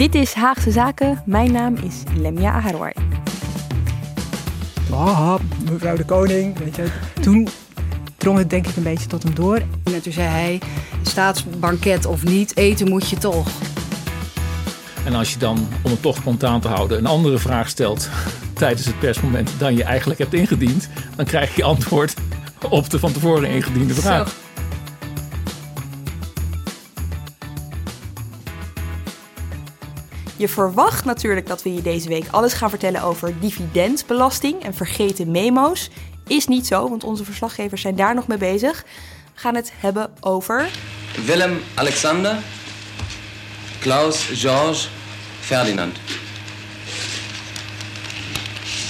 Dit is Haagse Zaken. Mijn naam is Lemia Aharwai. Ah, mevrouw de koning. Weet je. Toen drong het denk ik een beetje tot hem door. En toen zei hij, staatsbanket of niet, eten moet je toch. En als je dan, om het toch spontaan te houden, een andere vraag stelt tijdens het persmoment dan je eigenlijk hebt ingediend, dan krijg je antwoord op de van tevoren ingediende vraag. Zo. Je verwacht natuurlijk dat we je deze week alles gaan vertellen over dividendbelasting en vergeten memo's. Is niet zo, want onze verslaggevers zijn daar nog mee bezig. We gaan het hebben over Willem Alexander, Klaus George Ferdinand.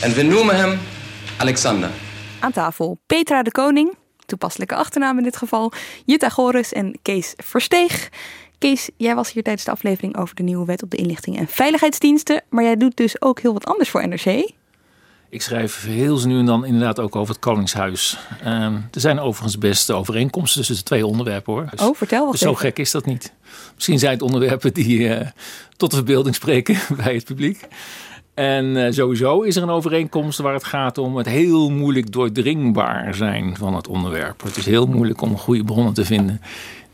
En we noemen hem Alexander. aan tafel Petra de Koning, toepasselijke achternaam in dit geval, Jutta Goris en Kees Versteeg. Kees, jij was hier tijdens de aflevering over de nieuwe wet op de inlichting en veiligheidsdiensten, maar jij doet dus ook heel wat anders voor NRC. Ik schrijf heel nu en dan inderdaad ook over het Koningshuis. Ehm, er zijn overigens best overeenkomsten tussen de twee onderwerpen hoor. Dus, Oh, vertel wat dus zo gek is dat niet. Misschien zijn het onderwerpen die eh, tot de verbeelding spreken bij het publiek. En eh, sowieso is er een overeenkomst waar het gaat om het heel moeilijk doordringbaar zijn van het onderwerp. Het is heel moeilijk om goede bronnen te vinden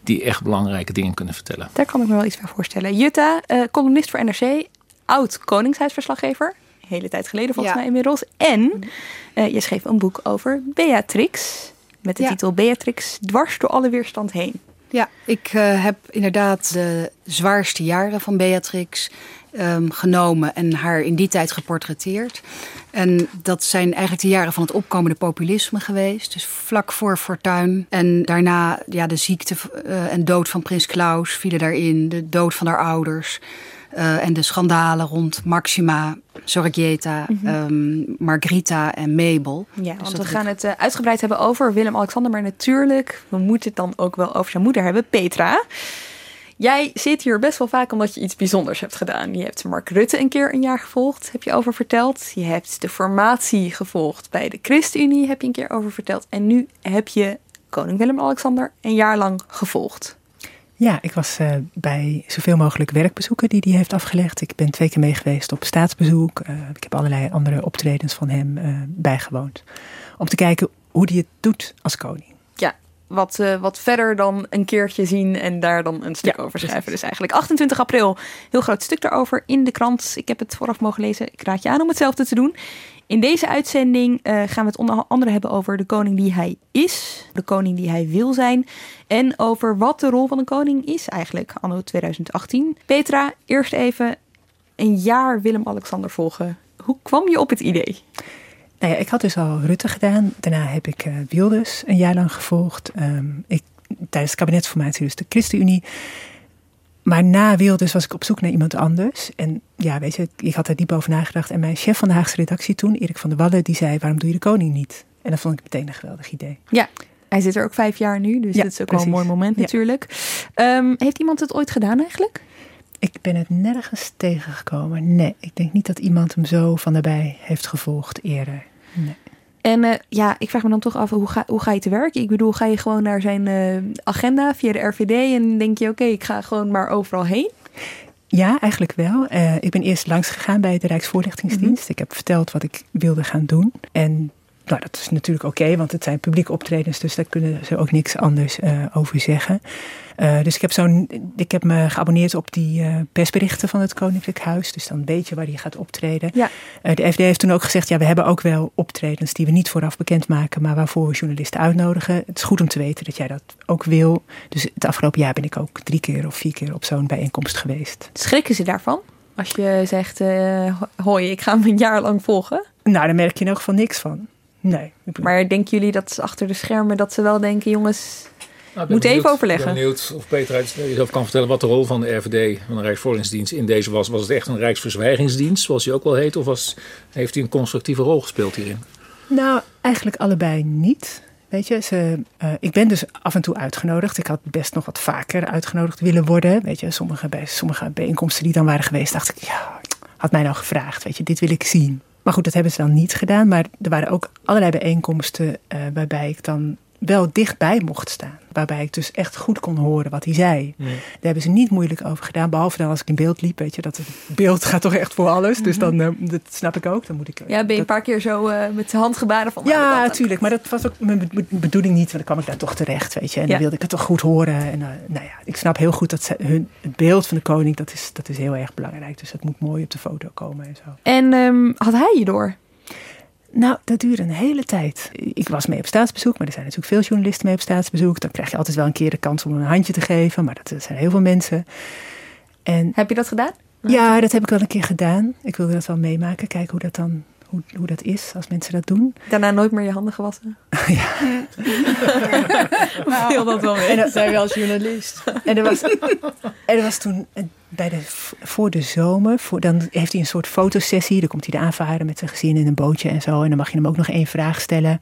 die echt belangrijke dingen kunnen vertellen. Daar kan ik me wel iets bij voorstellen. Jutta, eh, columnist voor NRC, oud Koningshuisverslaggever. Hele tijd geleden volgens Ja. mij inmiddels. En eh, je schreef een boek over Beatrix. Met de Ja. titel Beatrix dwars door alle weerstand heen. Ja, ik eh, heb inderdaad de zwaarste jaren van Beatrix ehm, genomen en haar in die tijd geportretteerd. En dat zijn eigenlijk de jaren van het opkomende populisme geweest. Dus vlak voor Fortuin. En daarna ja, de ziekte eh, en dood van prins Klaus vielen daarin. De dood van haar ouders. eh, en de schandalen rond Maxima, Sorgieta, ehm, Margrita en Mabel. Ja, want dat we gaan het eh, uitgebreid hebben over Willem-Alexander. Maar natuurlijk, we moeten het dan ook wel over zijn moeder hebben, Petra. Jij zit hier best wel vaak omdat je iets bijzonders hebt gedaan. Je hebt Mark Rutte een keer een jaar gevolgd, heb je over verteld. Je hebt de formatie gevolgd bij de ChristenUnie, heb je een keer over verteld. En nu heb je koning Willem-Alexander een jaar lang gevolgd. Ja, ik was eh, bij zoveel mogelijk werkbezoeken die hij heeft afgelegd. Ik ben twee keer mee geweest op staatsbezoek. Eh, ik heb allerlei andere optredens van hem eh, bijgewoond. Om te kijken hoe hij het doet als koning. Wat, eh, wat verder dan een keertje zien en daar dan een stuk Ja, over schrijven. precies. Dus eigenlijk 28 april, heel groot stuk daarover in de krant. Ik heb het vooraf mogen lezen. Ik raad je aan om hetzelfde te doen. In deze uitzending eh, gaan we het onder andere hebben over de koning die hij is, de koning die hij wil zijn en over wat de rol van een koning is eigenlijk anno 2018. Petra, eerst even een jaar Willem-Willem-Alexander volgen. Hoe kwam je op het idee? Nou ja, ik had dus al Rutte gedaan. Daarna heb ik eh, Wilders een jaar lang gevolgd. Ehm, ik, tijdens de kabinetsformatie dus de ChristenUnie. Maar na Wilders was ik op zoek naar iemand anders. En ja, weet je, ik had er diep over nagedacht. En mijn chef van de Haagse redactie toen, Erik van der Wallen, die zei... waarom doe je de koning niet? En dat vond ik meteen een geweldig idee. Ja, hij zit er ook vijf jaar nu, dus Ja, dat is ook wel een mooi moment Ja. natuurlijk. Ehm, heeft iemand het ooit gedaan eigenlijk? Ik ben het nergens tegengekomen. Nee, ik denk niet dat iemand hem zo van nabij heeft gevolgd eerder. Nee. En eh, ja, ik vraag me dan toch af, hoe ga, hoe ga je te werk? Ik bedoel, ga je gewoon naar zijn eh, agenda via de RVD en denk je, oké, ik ga gewoon maar overal heen? Ja, eigenlijk wel. Eh, ik ben eerst langs gegaan bij de Rijksvoorlichtingsdienst. Ik heb verteld wat ik wilde gaan doen. En nou, dat is natuurlijk oké, want het zijn publieke optredens, dus daar kunnen ze ook niks anders eh, over zeggen. Eh, dus ik heb, zo'n, ik heb me geabonneerd op die eh, persberichten van het Koninklijk Huis. Dus dan weet je waar je gaat optreden. Ja. De FD heeft toen ook gezegd, ja, we hebben ook wel optredens die we niet vooraf bekendmaken, maar waarvoor we journalisten uitnodigen. Het is goed om te weten dat jij dat ook wil. Dus het afgelopen jaar ben ik ook drie keer of vier keer op zo'n bijeenkomst geweest. Schrikken ze daarvan? Als je zegt, hoi, ik ga hem een jaar lang volgen. Nou, daar merk je in elk geval niks van. Nee. Maar denken jullie dat ze achter de schermen, dat ze wel denken, jongens, Nou, Moet even overleggen. Ik ben benieuwd of Peter jezelf kan vertellen wat de rol van de RVD, van de Rijksvoorlichtingsdienst, in deze was. Was het echt een Rijksverzwijgingsdienst, zoals hij ook wel heet, of was, heeft hij een constructieve rol gespeeld hierin? Nou, eigenlijk allebei niet. Weet je, ze, eh, ik ben dus af en toe uitgenodigd. Ik had best nog wat vaker uitgenodigd willen worden. Weet je, sommige, bij sommige bijeenkomsten die dan waren geweest, dacht ik, ja, had mij nou gevraagd. Weet je, dit wil ik zien. Maar goed, dat hebben ze dan niet gedaan. Maar er waren ook allerlei bijeenkomsten eh, waarbij ik dan wel dichtbij mocht staan. Waarbij ik dus echt goed kon horen wat hij zei. Daar hebben ze niet moeilijk over gedaan. Behalve dan als ik in beeld liep. Weet je, dat het beeld gaat toch echt voor alles. Dus dan, eh, dat snap ik ook. Dan moet ik, Ja, ben je een paar keer zo eh, met de handgebaren van... nou, ja, natuurlijk. Maar dat was ook mijn be- be- bedoeling niet. Want dan kwam ik daar toch terecht, weet je. En Ja. dan wilde ik het toch goed horen. En eh, nou ja, ik snap heel goed dat ze, hun, het beeld van de koning, dat is, dat is heel erg belangrijk. Dus dat moet mooi op de foto komen en zo. En ehm, had hij je door? Nou, dat duurde een hele tijd. Ik was mee op staatsbezoek, maar er zijn natuurlijk veel journalisten mee op staatsbezoek. Dan krijg je altijd wel een keer de kans om een handje te geven. Maar dat zijn heel veel mensen. En Heb je dat gedaan? ja, dat heb ik wel een keer gedaan. Ik wilde dat wel meemaken. Kijken hoe dat dan hoe, hoe dat is als mensen dat doen. Daarna nooit meer je handen gewassen? ja. Dat wel mee? En dat- Zij wel journalist. En er was, en er was toen eh, bij de, voor de zomer, voor, dan heeft hij een soort fotosessie. Dan komt hij de aanvaren met zijn gezin in een bootje en zo. En dan mag je hem ook nog één vraag stellen.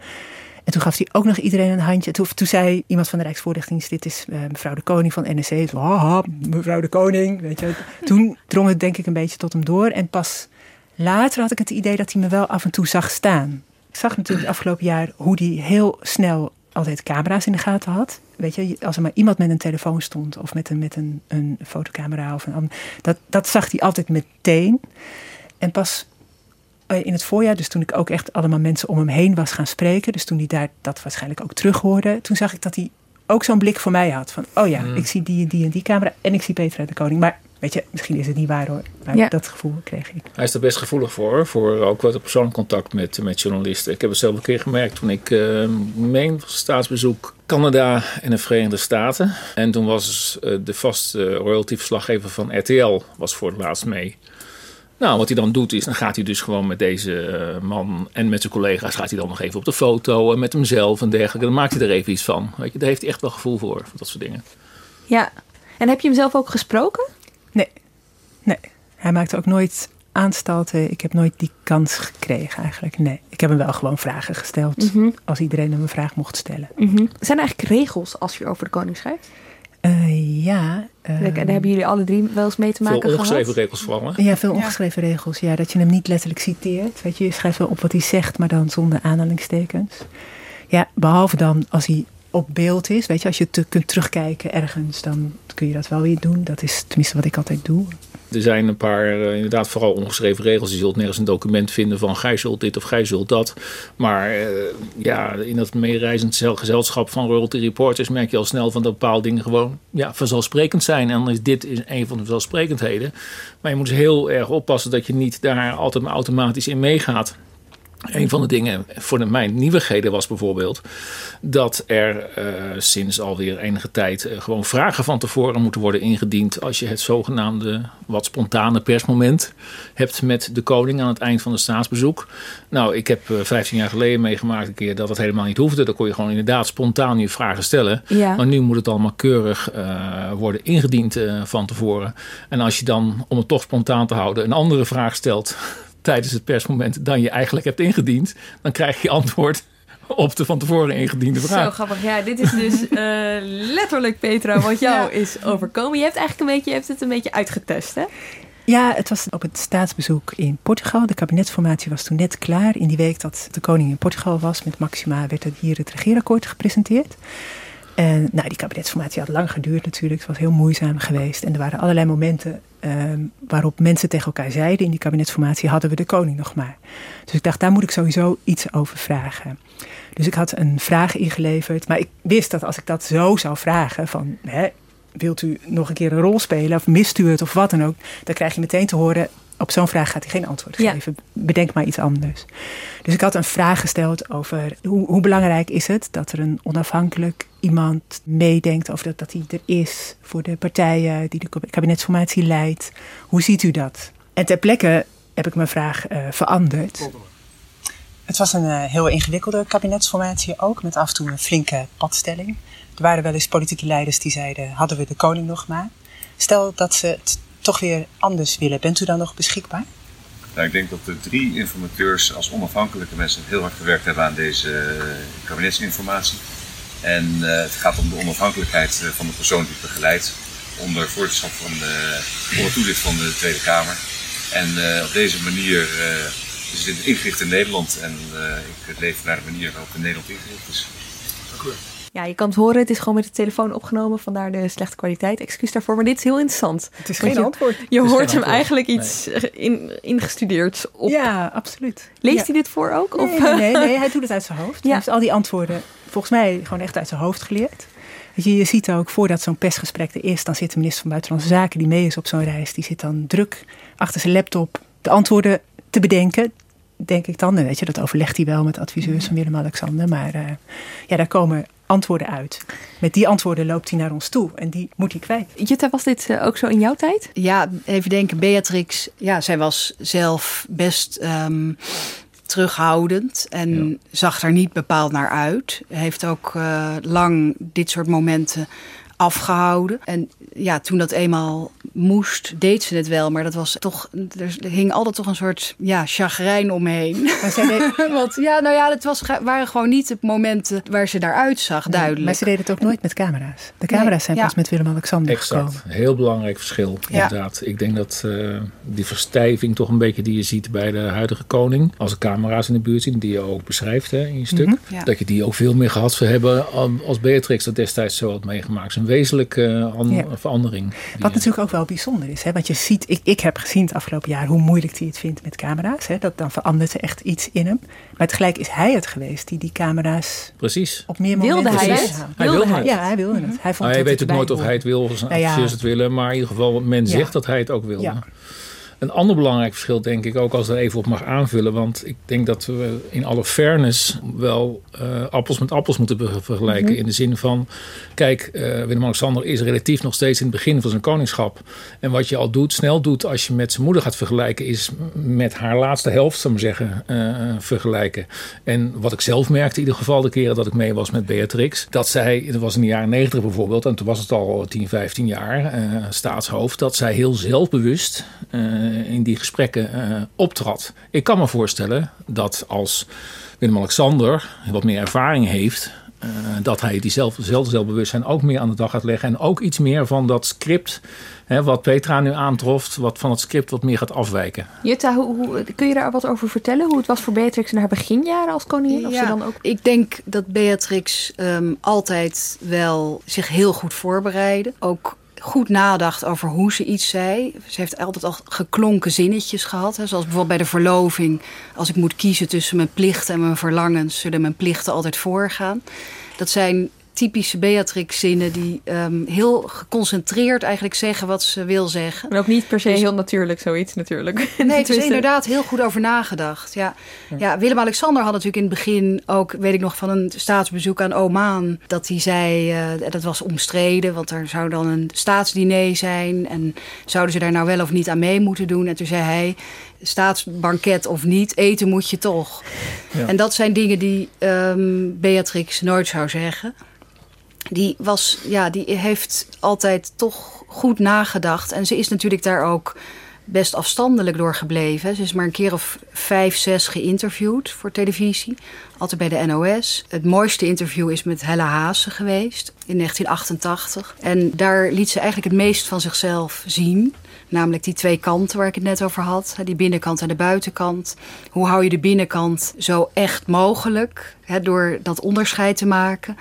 En toen gaf hij ook nog iedereen een handje. Toen, toen zei iemand van de Rijksvoorlichtingsdienst, dit is eh, mevrouw de Koning van haha, mevrouw de Koning. Weet je. Toen drong het denk ik een beetje tot hem door. En pas later had ik het idee dat hij me wel af en toe zag staan. Ik zag natuurlijk het afgelopen jaar hoe hij heel snel altijd camera's in de gaten had. Weet je, als er maar iemand met een telefoon stond of met een, met een, een fotocamera of een ander, dat, dat zag hij altijd meteen. En pas eh, in het voorjaar, dus toen ik ook echt allemaal mensen om hem heen was gaan spreken, dus toen hij daar dat waarschijnlijk ook terug hoorde, toen zag ik dat hij ook zo'n blik voor mij had. Van, oh ja, Mm. ik zie die en die en die camera en ik zie Petra de Koning. Maar weet je, misschien is het niet waar hoor. Maar Ja. dat gevoel kreeg ik. Hij is er best gevoelig voor, voor ook wat persoonlijk contact met, met journalisten. Ik heb het zelf een keer gemerkt toen ik eh meen was staatsbezoek Canada en de Verenigde Staten. En toen was eh, de vaste royalty-verslaggever van RTL was voor het laatst mee. Nou, wat hij dan doet is, dan gaat hij dus gewoon met deze eh, man en met zijn collega's gaat hij dan nog even op de foto en met hemzelf en dergelijke. Dan maakt hij er even iets van. Weet je, daar heeft hij echt wel gevoel voor, voor dat soort dingen. Ja. En heb je hem zelf ook gesproken? Nee, nee. Hij maakte ook nooit aanstalten. Ik heb nooit die kans gekregen eigenlijk. Nee, ik heb hem wel gewoon vragen gesteld. Mhm. Als iedereen hem een vraag mocht stellen. Mhm. Zijn er eigenlijk regels als je over de koning schrijft? Eh, ja. eh, Daar daar hebben jullie alle drie wel eens mee te Veel maken ongeschreven gehad? regels vooral. hè? ja, veel ongeschreven regels. Ja, dat je hem niet letterlijk citeert. Weet je, je schrijft wel op wat hij zegt, maar dan zonder aanhalingstekens. Ja, behalve dan als hij op beeld is. Weet je, als je te, kunt terugkijken ergens, dan kun je dat wel weer doen. Dat is tenminste wat ik altijd doe. Er zijn een paar, eh, inderdaad, vooral ongeschreven regels. Je zult nergens een document vinden van gij zult dit of gij zult dat. Maar eh, ja, in dat meereizend zel- gezelschap van royalty reporters merk je al snel van dat bepaalde dingen gewoon ja, vanzelfsprekend zijn. En dan is dit een van de vanzelfsprekendheden. Maar je moet dus heel erg oppassen dat je niet daar altijd automatisch in meegaat. Een van de dingen voor de, mijn nieuwigheden was bijvoorbeeld dat er eh, sinds alweer enige tijd eh, gewoon vragen van tevoren moeten worden ingediend als je het zogenaamde wat spontane persmoment hebt met de koning aan het eind van het staatsbezoek. Nou, ik heb eh, 15 jaar geleden meegemaakt een keer dat het helemaal niet hoefde. Dan kon je gewoon inderdaad spontaan je vragen stellen. Ja. Maar nu moet het allemaal keurig worden ingediend van tevoren. En als je dan, om het toch spontaan te houden, een andere vraag stelt tijdens het persmoment dan je eigenlijk hebt ingediend, dan krijg je antwoord op de van tevoren ingediende Zo vraag. grappig. Ja, dit is dus eh, letterlijk, Petra, wat jou Ja. is overkomen. Je hebt eigenlijk een beetje, je hebt het een beetje uitgetest, hè? Ja, het was op het staatsbezoek in Portugal. De kabinetsformatie was toen net klaar. In die week dat de koning in Portugal was met Maxima werd er hier het regeerakkoord gepresenteerd. En nou, die kabinetsformatie had lang geduurd natuurlijk. Het was heel moeizaam geweest. En er waren allerlei momenten ehm, waarop mensen tegen elkaar zeiden... in die kabinetsformatie hadden we de koning nog maar. Dus ik dacht, daar moet ik sowieso iets over vragen. Dus ik had een vraag ingeleverd. Maar ik wist dat als ik dat zo zou vragen van... Hè, wilt u nog een keer een rol spelen of mist u het of wat dan ook... dan krijg je meteen te horen... op zo'n vraag gaat hij geen antwoord Ja. geven. Bedenk maar iets anders. Dus ik had een vraag gesteld over hoe, hoe belangrijk is het... dat er een onafhankelijk iemand meedenkt over dat, dat hij er is... voor de partijen die de kabinetsformatie leidt. Hoe ziet u dat? En ter plekke heb ik mijn vraag eh, veranderd. Het was een eh, heel ingewikkelde kabinetsformatie ook... met af en toe een flinke padstelling. Er waren wel eens politieke leiders die zeiden: hadden we de koning nog maar. Stel dat ze het toch weer anders willen. Bent u dan nog beschikbaar? Nou, ik denk dat de drie informateurs als onafhankelijke mensen heel hard gewerkt hebben aan deze eh, kabinetsinformatie. En uh, het gaat om de onafhankelijkheid eh, van de persoon die begeleidt onder voorzitterschap van de, onder toezicht van de Tweede Kamer. En uh, op deze manier is het ingericht in Nederland en ik leef naar de manier waarop in Nederland ingericht is. Dank u ja, je kan het horen. Het is gewoon met de telefoon opgenomen. Vandaar de slechte kwaliteit. Excuus daarvoor. Maar dit is heel interessant. Het is geen je, antwoord. Je hoort hem eigenlijk iets in, ingestudeerd op. Ja, absoluut. Leest hij dit voor ook? Nee, of? Nee, nee, hij doet het uit zijn hoofd. Hij heeft al die antwoorden volgens mij gewoon echt uit zijn hoofd geleerd. Je, je ziet ook voordat zo'n persgesprek er is, dan zit de minister van Buitenlandse Zaken die mee is op zo'n reis. Die zit dan druk achter zijn laptop de antwoorden te bedenken denk ik dan. Weet je, dat overlegt hij wel met adviseurs van Willem-Alexander. Maar uh, ja, daar komen antwoorden uit. Met die antwoorden loopt hij naar ons toe en die moet hij kwijt. Jutta, was dit eh, ook zo in jouw tijd? Ja, even denken. Beatrix, ja, zij was zelf best um, terughoudend en zag er niet bepaald naar uit. Heeft ook uh, lang dit soort momenten afgehouden. En ja, toen dat eenmaal moest, deed ze het wel. Maar dat was toch, er hing altijd toch een soort ja, chagrijn omheen. Maar deed... Want ja, nou ja, het was, waren gewoon niet de momenten waar ze daaruit zag, duidelijk. maar ze deden het ook nooit met camera's. De camera's zijn pas met Willem-Alexander exact. gekomen. Heel belangrijk verschil, inderdaad. Ik denk dat uh, die verstijving toch een beetje die je ziet bij de huidige koning. Als er camera's in de buurt zien, die je ook beschrijft hè, in je stuk. Mm -hmm. Dat je die ook veel meer gehad zou hebben als Beatrix dat destijds zo had meegemaakt een wezenlijke uh, verandering. Wat natuurlijk ook wel bijzonder is. Hè? Want je ziet, ik, ik heb gezien het afgelopen jaar hoe moeilijk hij het vindt met camera's. Hè? Dat, dan verandert er echt iets in hem. Maar tegelijk is hij het geweest die die camera's Precies. op meer wilde momenten hij het? Hij wilde het. Ja, hij wilde het. Hij, vond maar hij het weet ook nooit of hij het wil of zijn nou ja. het willen. Maar in ieder geval, men zegt dat hij het ook wilde. Een ander belangrijk verschil, denk ik, ook als er even op mag aanvullen. Want ik denk dat we in alle fairness wel uh, appels met appels moeten vergelijken. Mm -hmm. In de zin van, kijk, uh, Willem-Alexander is relatief nog steeds in het begin van zijn koningschap. En wat je al doet, snel doet als je met zijn moeder gaat vergelijken, is met haar laatste helft, zou ik maar zeggen, uh, vergelijken. En wat ik zelf merkte, in ieder geval de keren dat ik mee was met Beatrix, dat zij, dat was in de jaren negentig bijvoorbeeld, en toen was het al 10, 15 jaar, staatshoofd, dat zij heel zelfbewust in die gesprekken uh, optrad. Ik kan me voorstellen dat als Willem-Alexander wat meer ervaring heeft, uh, dat hij diezelfde zelfbewustzijn ook meer aan de dag gaat leggen. En ook iets meer van dat script, hè, wat Petra nu aantroft, wat van het script wat meer gaat afwijken. Jutta, hoe, hoe, kun je daar wat over vertellen? Hoe het was voor Beatrix in haar beginjaren als koningin? Ja, of ze dan ook... Ik denk dat Beatrix um, altijd wel zich heel goed voorbereidde. Ook goed nadacht over hoe ze iets zei. Ze heeft altijd al geklonken zinnetjes gehad. Zoals bijvoorbeeld bij de verloving. Als ik moet kiezen tussen mijn plichten en mijn verlangens... zullen mijn plichten altijd voorgaan. Dat zijn typische Beatrix-zinnen die um, heel geconcentreerd eigenlijk zeggen wat ze wil zeggen. En ook niet per se dus, heel natuurlijk zoiets natuurlijk. Nee, het is inderdaad heel goed over nagedacht. Ja, ja Willem-Alexander had natuurlijk in het begin ook, weet ik nog, van een staatsbezoek aan Oman. Dat hij zei, uh, dat was omstreden, want er zou dan een staatsdiner zijn. En zouden ze daar nou wel of niet aan mee moeten doen? En toen zei hij, staatsbanket of niet, eten moet je toch. Ja. En dat zijn dingen die um, Beatrix nooit zou zeggen die, was, ja, die heeft altijd toch goed nagedacht. En ze is natuurlijk daar ook best afstandelijk door gebleven. Ze is maar een keer of vijf, zes geïnterviewd voor televisie. Altijd bij de NOS. Het mooiste interview is met Hella Haase geweest in 1988. En daar liet ze eigenlijk het meest van zichzelf zien. Namelijk die twee kanten waar ik het net over had. Die binnenkant en de buitenkant. Hoe hou je de binnenkant zo echt mogelijk? Door dat onderscheid te maken.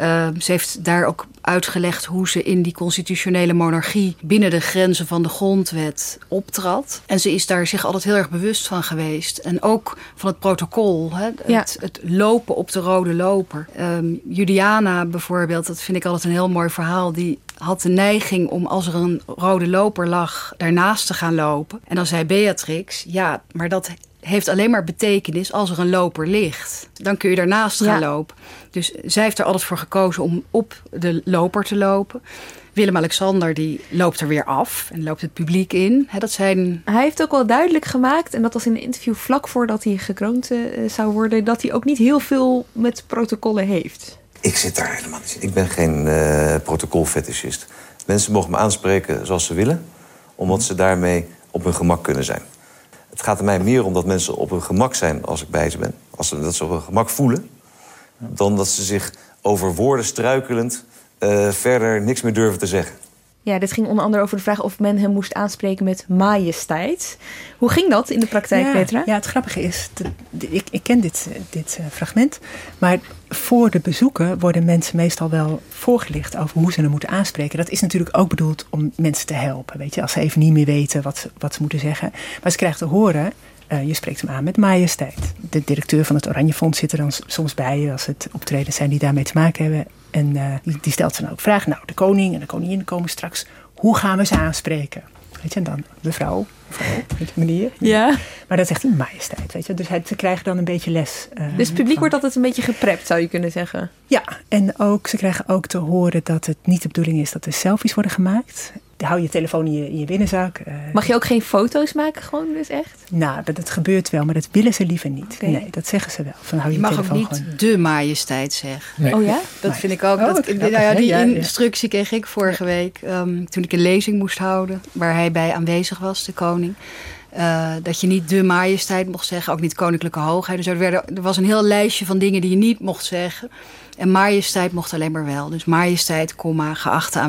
Uh, ze heeft daar ook uitgelegd hoe ze in die constitutionele monarchie binnen de grenzen van de grondwet optrad. En ze is daar zich altijd heel erg bewust van geweest. En ook van het protocol, hè? Ja. Het, het, lopen op de rode loper. Um, Juliana bijvoorbeeld, dat vind ik altijd een heel mooi verhaal. Die had de neiging om als er een rode loper lag, daarnaast te gaan lopen. En dan zei Beatrix, ja, maar dat heeft alleen maar betekenis als er een loper ligt. Dan kun je daarnaast gaan ja. lopen. Dus zij heeft er altijd voor gekozen om op de loper te lopen. Willem-Alexander die loopt er weer af en loopt het publiek in. He, dat zijn... Hij heeft ook wel duidelijk gemaakt, en dat was in een interview vlak voordat hij gekroond uh, zou worden, dat hij ook niet heel veel met protocollen heeft. Ik zit daar helemaal niet in. Ik ben geen uh, protocolfetischist. Mensen mogen me aanspreken zoals ze willen, omdat ze daarmee op hun gemak kunnen zijn. Het gaat er mij meer om dat mensen op hun gemak zijn als ik bij ze ben. Als ze, dat ze op hun gemak voelen. Dan dat ze zich over woorden struikelend uh, verder niks meer durven te zeggen. Ja, dit ging onder andere over de vraag of men hem moest aanspreken met majesteit. Hoe ging dat in de praktijk, ja, Petra? Ja, het grappige is, ik, ik, ken dit, dit uh, fragment, maar voor de bezoeken worden mensen meestal wel voorgelicht over hoe ze hem moeten aanspreken. Dat is natuurlijk ook bedoeld om mensen te helpen, weet je, als ze even niet meer weten wat, wat ze moeten zeggen. Maar ze krijgen te horen, uh, je spreekt hem aan met majesteit. De directeur van het Oranje Fonds zit er dan soms bij als het optredens zijn die daarmee te maken hebben. En uh, die, die, stelt ze dan ook vragen. Nou, de koning en de koningin komen straks. Hoe gaan we ze aanspreken? Weet je, en dan mevrouw, mevrouw, op manier. Ja. Maar dat zegt hij majesteit, weet je. Dus hij, ze krijgen dan een beetje les. Uh, dus het publiek van... wordt altijd een beetje geprept, zou je kunnen zeggen. Ja, en ook, ze krijgen ook te horen dat het niet de bedoeling is dat er selfies worden gemaakt hou je telefoon in je, in je binnenzak. Uh, Mag je ook geen foto's maken, gewoon dus echt? Nou, dat, dat gebeurt wel, maar dat willen ze liever niet. Okay. Nee, dat zeggen ze wel. Van, hou je, je mag telefoon ook niet gewoon. de majesteit zeggen. Nee. Oh ja? Dat nee. vind ik ook. Oh, dat, nou ja, die ja, instructie kreeg ik vorige week um, toen ik een lezing moest houden, waar hij bij aanwezig was, de koning. Uh, dat je niet de majesteit mocht zeggen, ook niet koninklijke hoogheid. Dus er, werden, er was een heel lijstje van dingen die je niet mocht zeggen. En majesteit mocht alleen maar wel. Dus majesteit, komma, geachte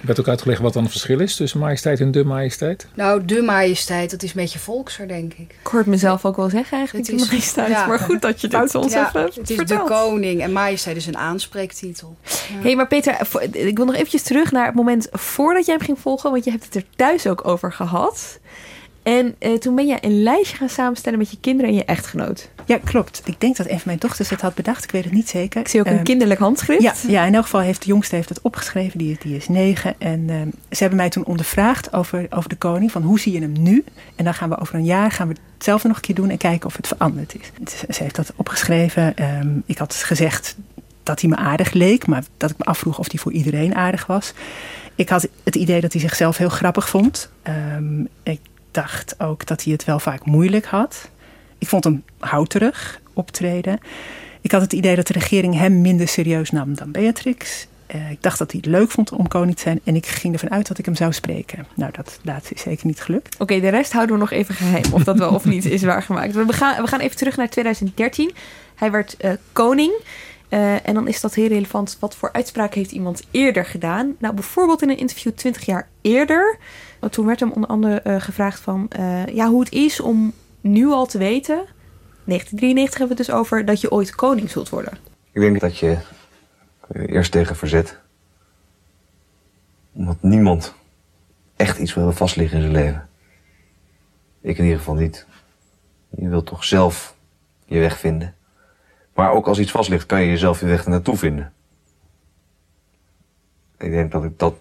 aanwezigen. werd ook uitgelegd wat dan het verschil is tussen majesteit en de majesteit? Nou, de majesteit, dat is een beetje volkser, denk ik. Ik hoor het mezelf ook wel zeggen eigenlijk, het is, de majesteit. Ja, maar goed dat je dit ons ja, even Het is de koning en majesteit is een aanspreektitel. Hé, ja. hey, maar Peter, ik wil nog eventjes terug naar het moment voordat jij hem ging volgen. Want je hebt het er thuis ook over gehad. En uh, toen ben je een lijstje gaan samenstellen met je kinderen en je echtgenoot. Ja, klopt. Ik denk dat een van mijn dochters het had bedacht. Ik weet het niet zeker. Ik zie ook een uh, kinderlijk handschrift. Ja, ja, in elk geval heeft de jongste heeft het opgeschreven. Die, die is negen. En uh, ze hebben mij toen ondervraagd over, over de koning. Van hoe zie je hem nu? En dan gaan we over een jaar gaan we hetzelfde nog een keer doen en kijken of het veranderd is. Ze heeft dat opgeschreven. Um, ik had gezegd dat hij me aardig leek. Maar dat ik me afvroeg of hij voor iedereen aardig was. Ik had het idee dat hij zichzelf heel grappig vond. Um, ik dacht ook dat hij het wel vaak moeilijk had. Ik vond hem houterig optreden. Ik had het idee dat de regering hem minder serieus nam dan Beatrix. Uh, ik dacht dat hij het leuk vond om koning te zijn. En ik ging ervan uit dat ik hem zou spreken. Nou, dat laatste is zeker niet gelukt. Oké, de rest houden we nog even geheim. Of dat wel of niet is waargemaakt. We gaan, we gaan even terug naar 2013. Hij werd uh, koning. Uh, en dan is dat heel relevant. Wat voor uitspraak heeft iemand eerder gedaan? Nou, bijvoorbeeld in een interview 20 jaar eerder. Toen werd hem onder andere uh, gevraagd van... Uh, ja, hoe het is om nu al te weten... 1993 hebben we het dus over... dat je ooit koning zult worden. Ik denk dat je eerst tegen verzet. Omdat niemand echt iets wil vastliggen in zijn leven. Ik in ieder geval niet. Je wilt toch zelf je weg vinden. Maar ook als iets vast ligt, kan je jezelf je weg naartoe vinden. Ik denk dat ik dat,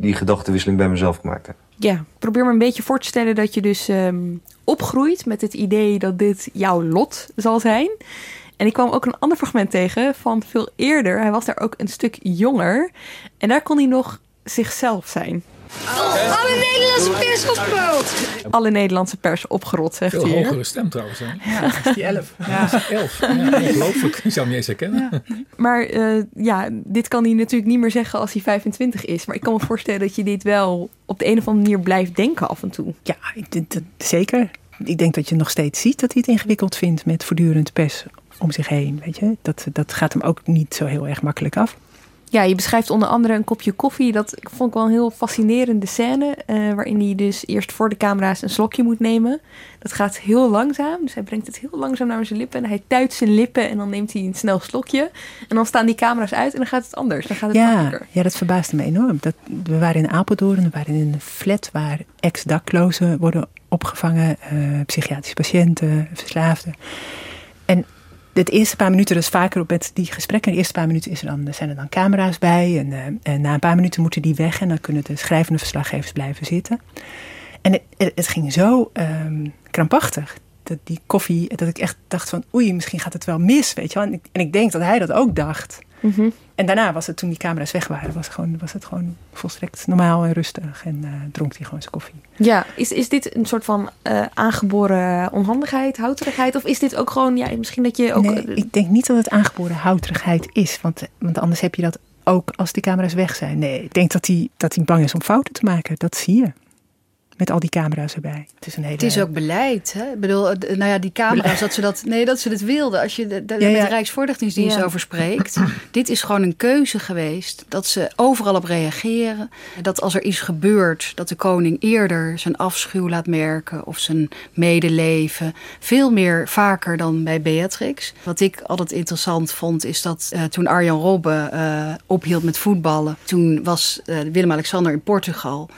die gedachtenwisseling bij mezelf gemaakt heb. Ja, probeer me een beetje voor te stellen dat je dus um, opgroeit met het idee dat dit jouw lot zal zijn. En ik kwam ook een ander fragment tegen van veel eerder. Hij was daar ook een stuk jonger. En daar kon hij nog zichzelf zijn. Oh, alle Nederlandse pers opgerot. Alle Nederlandse pers opgerot, zegt Veel hij. Veel hogere stem trouwens. Hè? Ja, die elf. Ja, dat is elf. Ja, ongelooflijk. Ik zou hem niet eens herkennen. Ja. Maar uh, ja, dit kan hij natuurlijk niet meer zeggen als hij 25 is. Maar ik kan me voorstellen dat je dit wel op de een of andere manier blijft denken af en toe. Ja, ik, dat, zeker. Ik denk dat je nog steeds ziet dat hij het ingewikkeld vindt met voortdurend pers om zich heen. Weet je? Dat, dat gaat hem ook niet zo heel erg makkelijk af. Ja, je beschrijft onder andere een kopje koffie. Dat vond ik wel een heel fascinerende scène. Uh, waarin hij dus eerst voor de camera's een slokje moet nemen. Dat gaat heel langzaam. Dus hij brengt het heel langzaam naar zijn lippen. En hij tuit zijn lippen en dan neemt hij een snel slokje. En dan staan die camera's uit en dan gaat het anders. Dan gaat het ja, makkelijker. Ja, dat verbaasde me enorm. Dat, we waren in Apeldoorn. We waren in een flat waar ex-daklozen worden opgevangen. Uh, psychiatrische patiënten, verslaafden. De eerste paar minuten, is vaker op met die gesprekken. De eerste paar minuten is er dan, zijn er dan camera's bij. En, uh, en na een paar minuten moeten die weg. En dan kunnen de schrijvende verslaggevers blijven zitten. En het, het ging zo um, krampachtig. Dat, die koffie, dat ik echt dacht van oei, misschien gaat het wel mis, weet je wel. En ik, en ik denk dat hij dat ook dacht. Mhm. En daarna was het, toen die camera's weg waren, was, het gewoon, was het gewoon volstrekt normaal en rustig. En eh, dronk hij gewoon zijn koffie. Ja, is, is dit een soort van eh, aangeboren onhandigheid, houterigheid? Of is dit ook gewoon, ja, misschien dat je ook... Nee, ik denk niet dat het aangeboren houterigheid is. Want, want anders heb je dat ook als die camera's weg zijn. Nee, ik denk dat hij, dat hij bang is om fouten te maken. Dat zie je. Met al die camera's erbij. Het is een hele... Het is ook beleid. Hè? Ik bedoel, eh, nou ja, die camera's, dat ze dat, nee, dat ze het wilden. Als je de, de, Ja, ja. met de Rijksvoorlichtingsdienst Ja. over spreekt. dit is gewoon een keuze geweest. Dat ze overal op reageren. Dat als er iets gebeurt, dat de koning eerder zijn afschuw laat merken. Of zijn medeleven. Veel meer vaker dan bij Beatrix. Wat ik altijd interessant vond, is dat eh, toen Arjan Robben eh, ophield met voetballen. Toen was eh, Willem-Alexander in Portugal.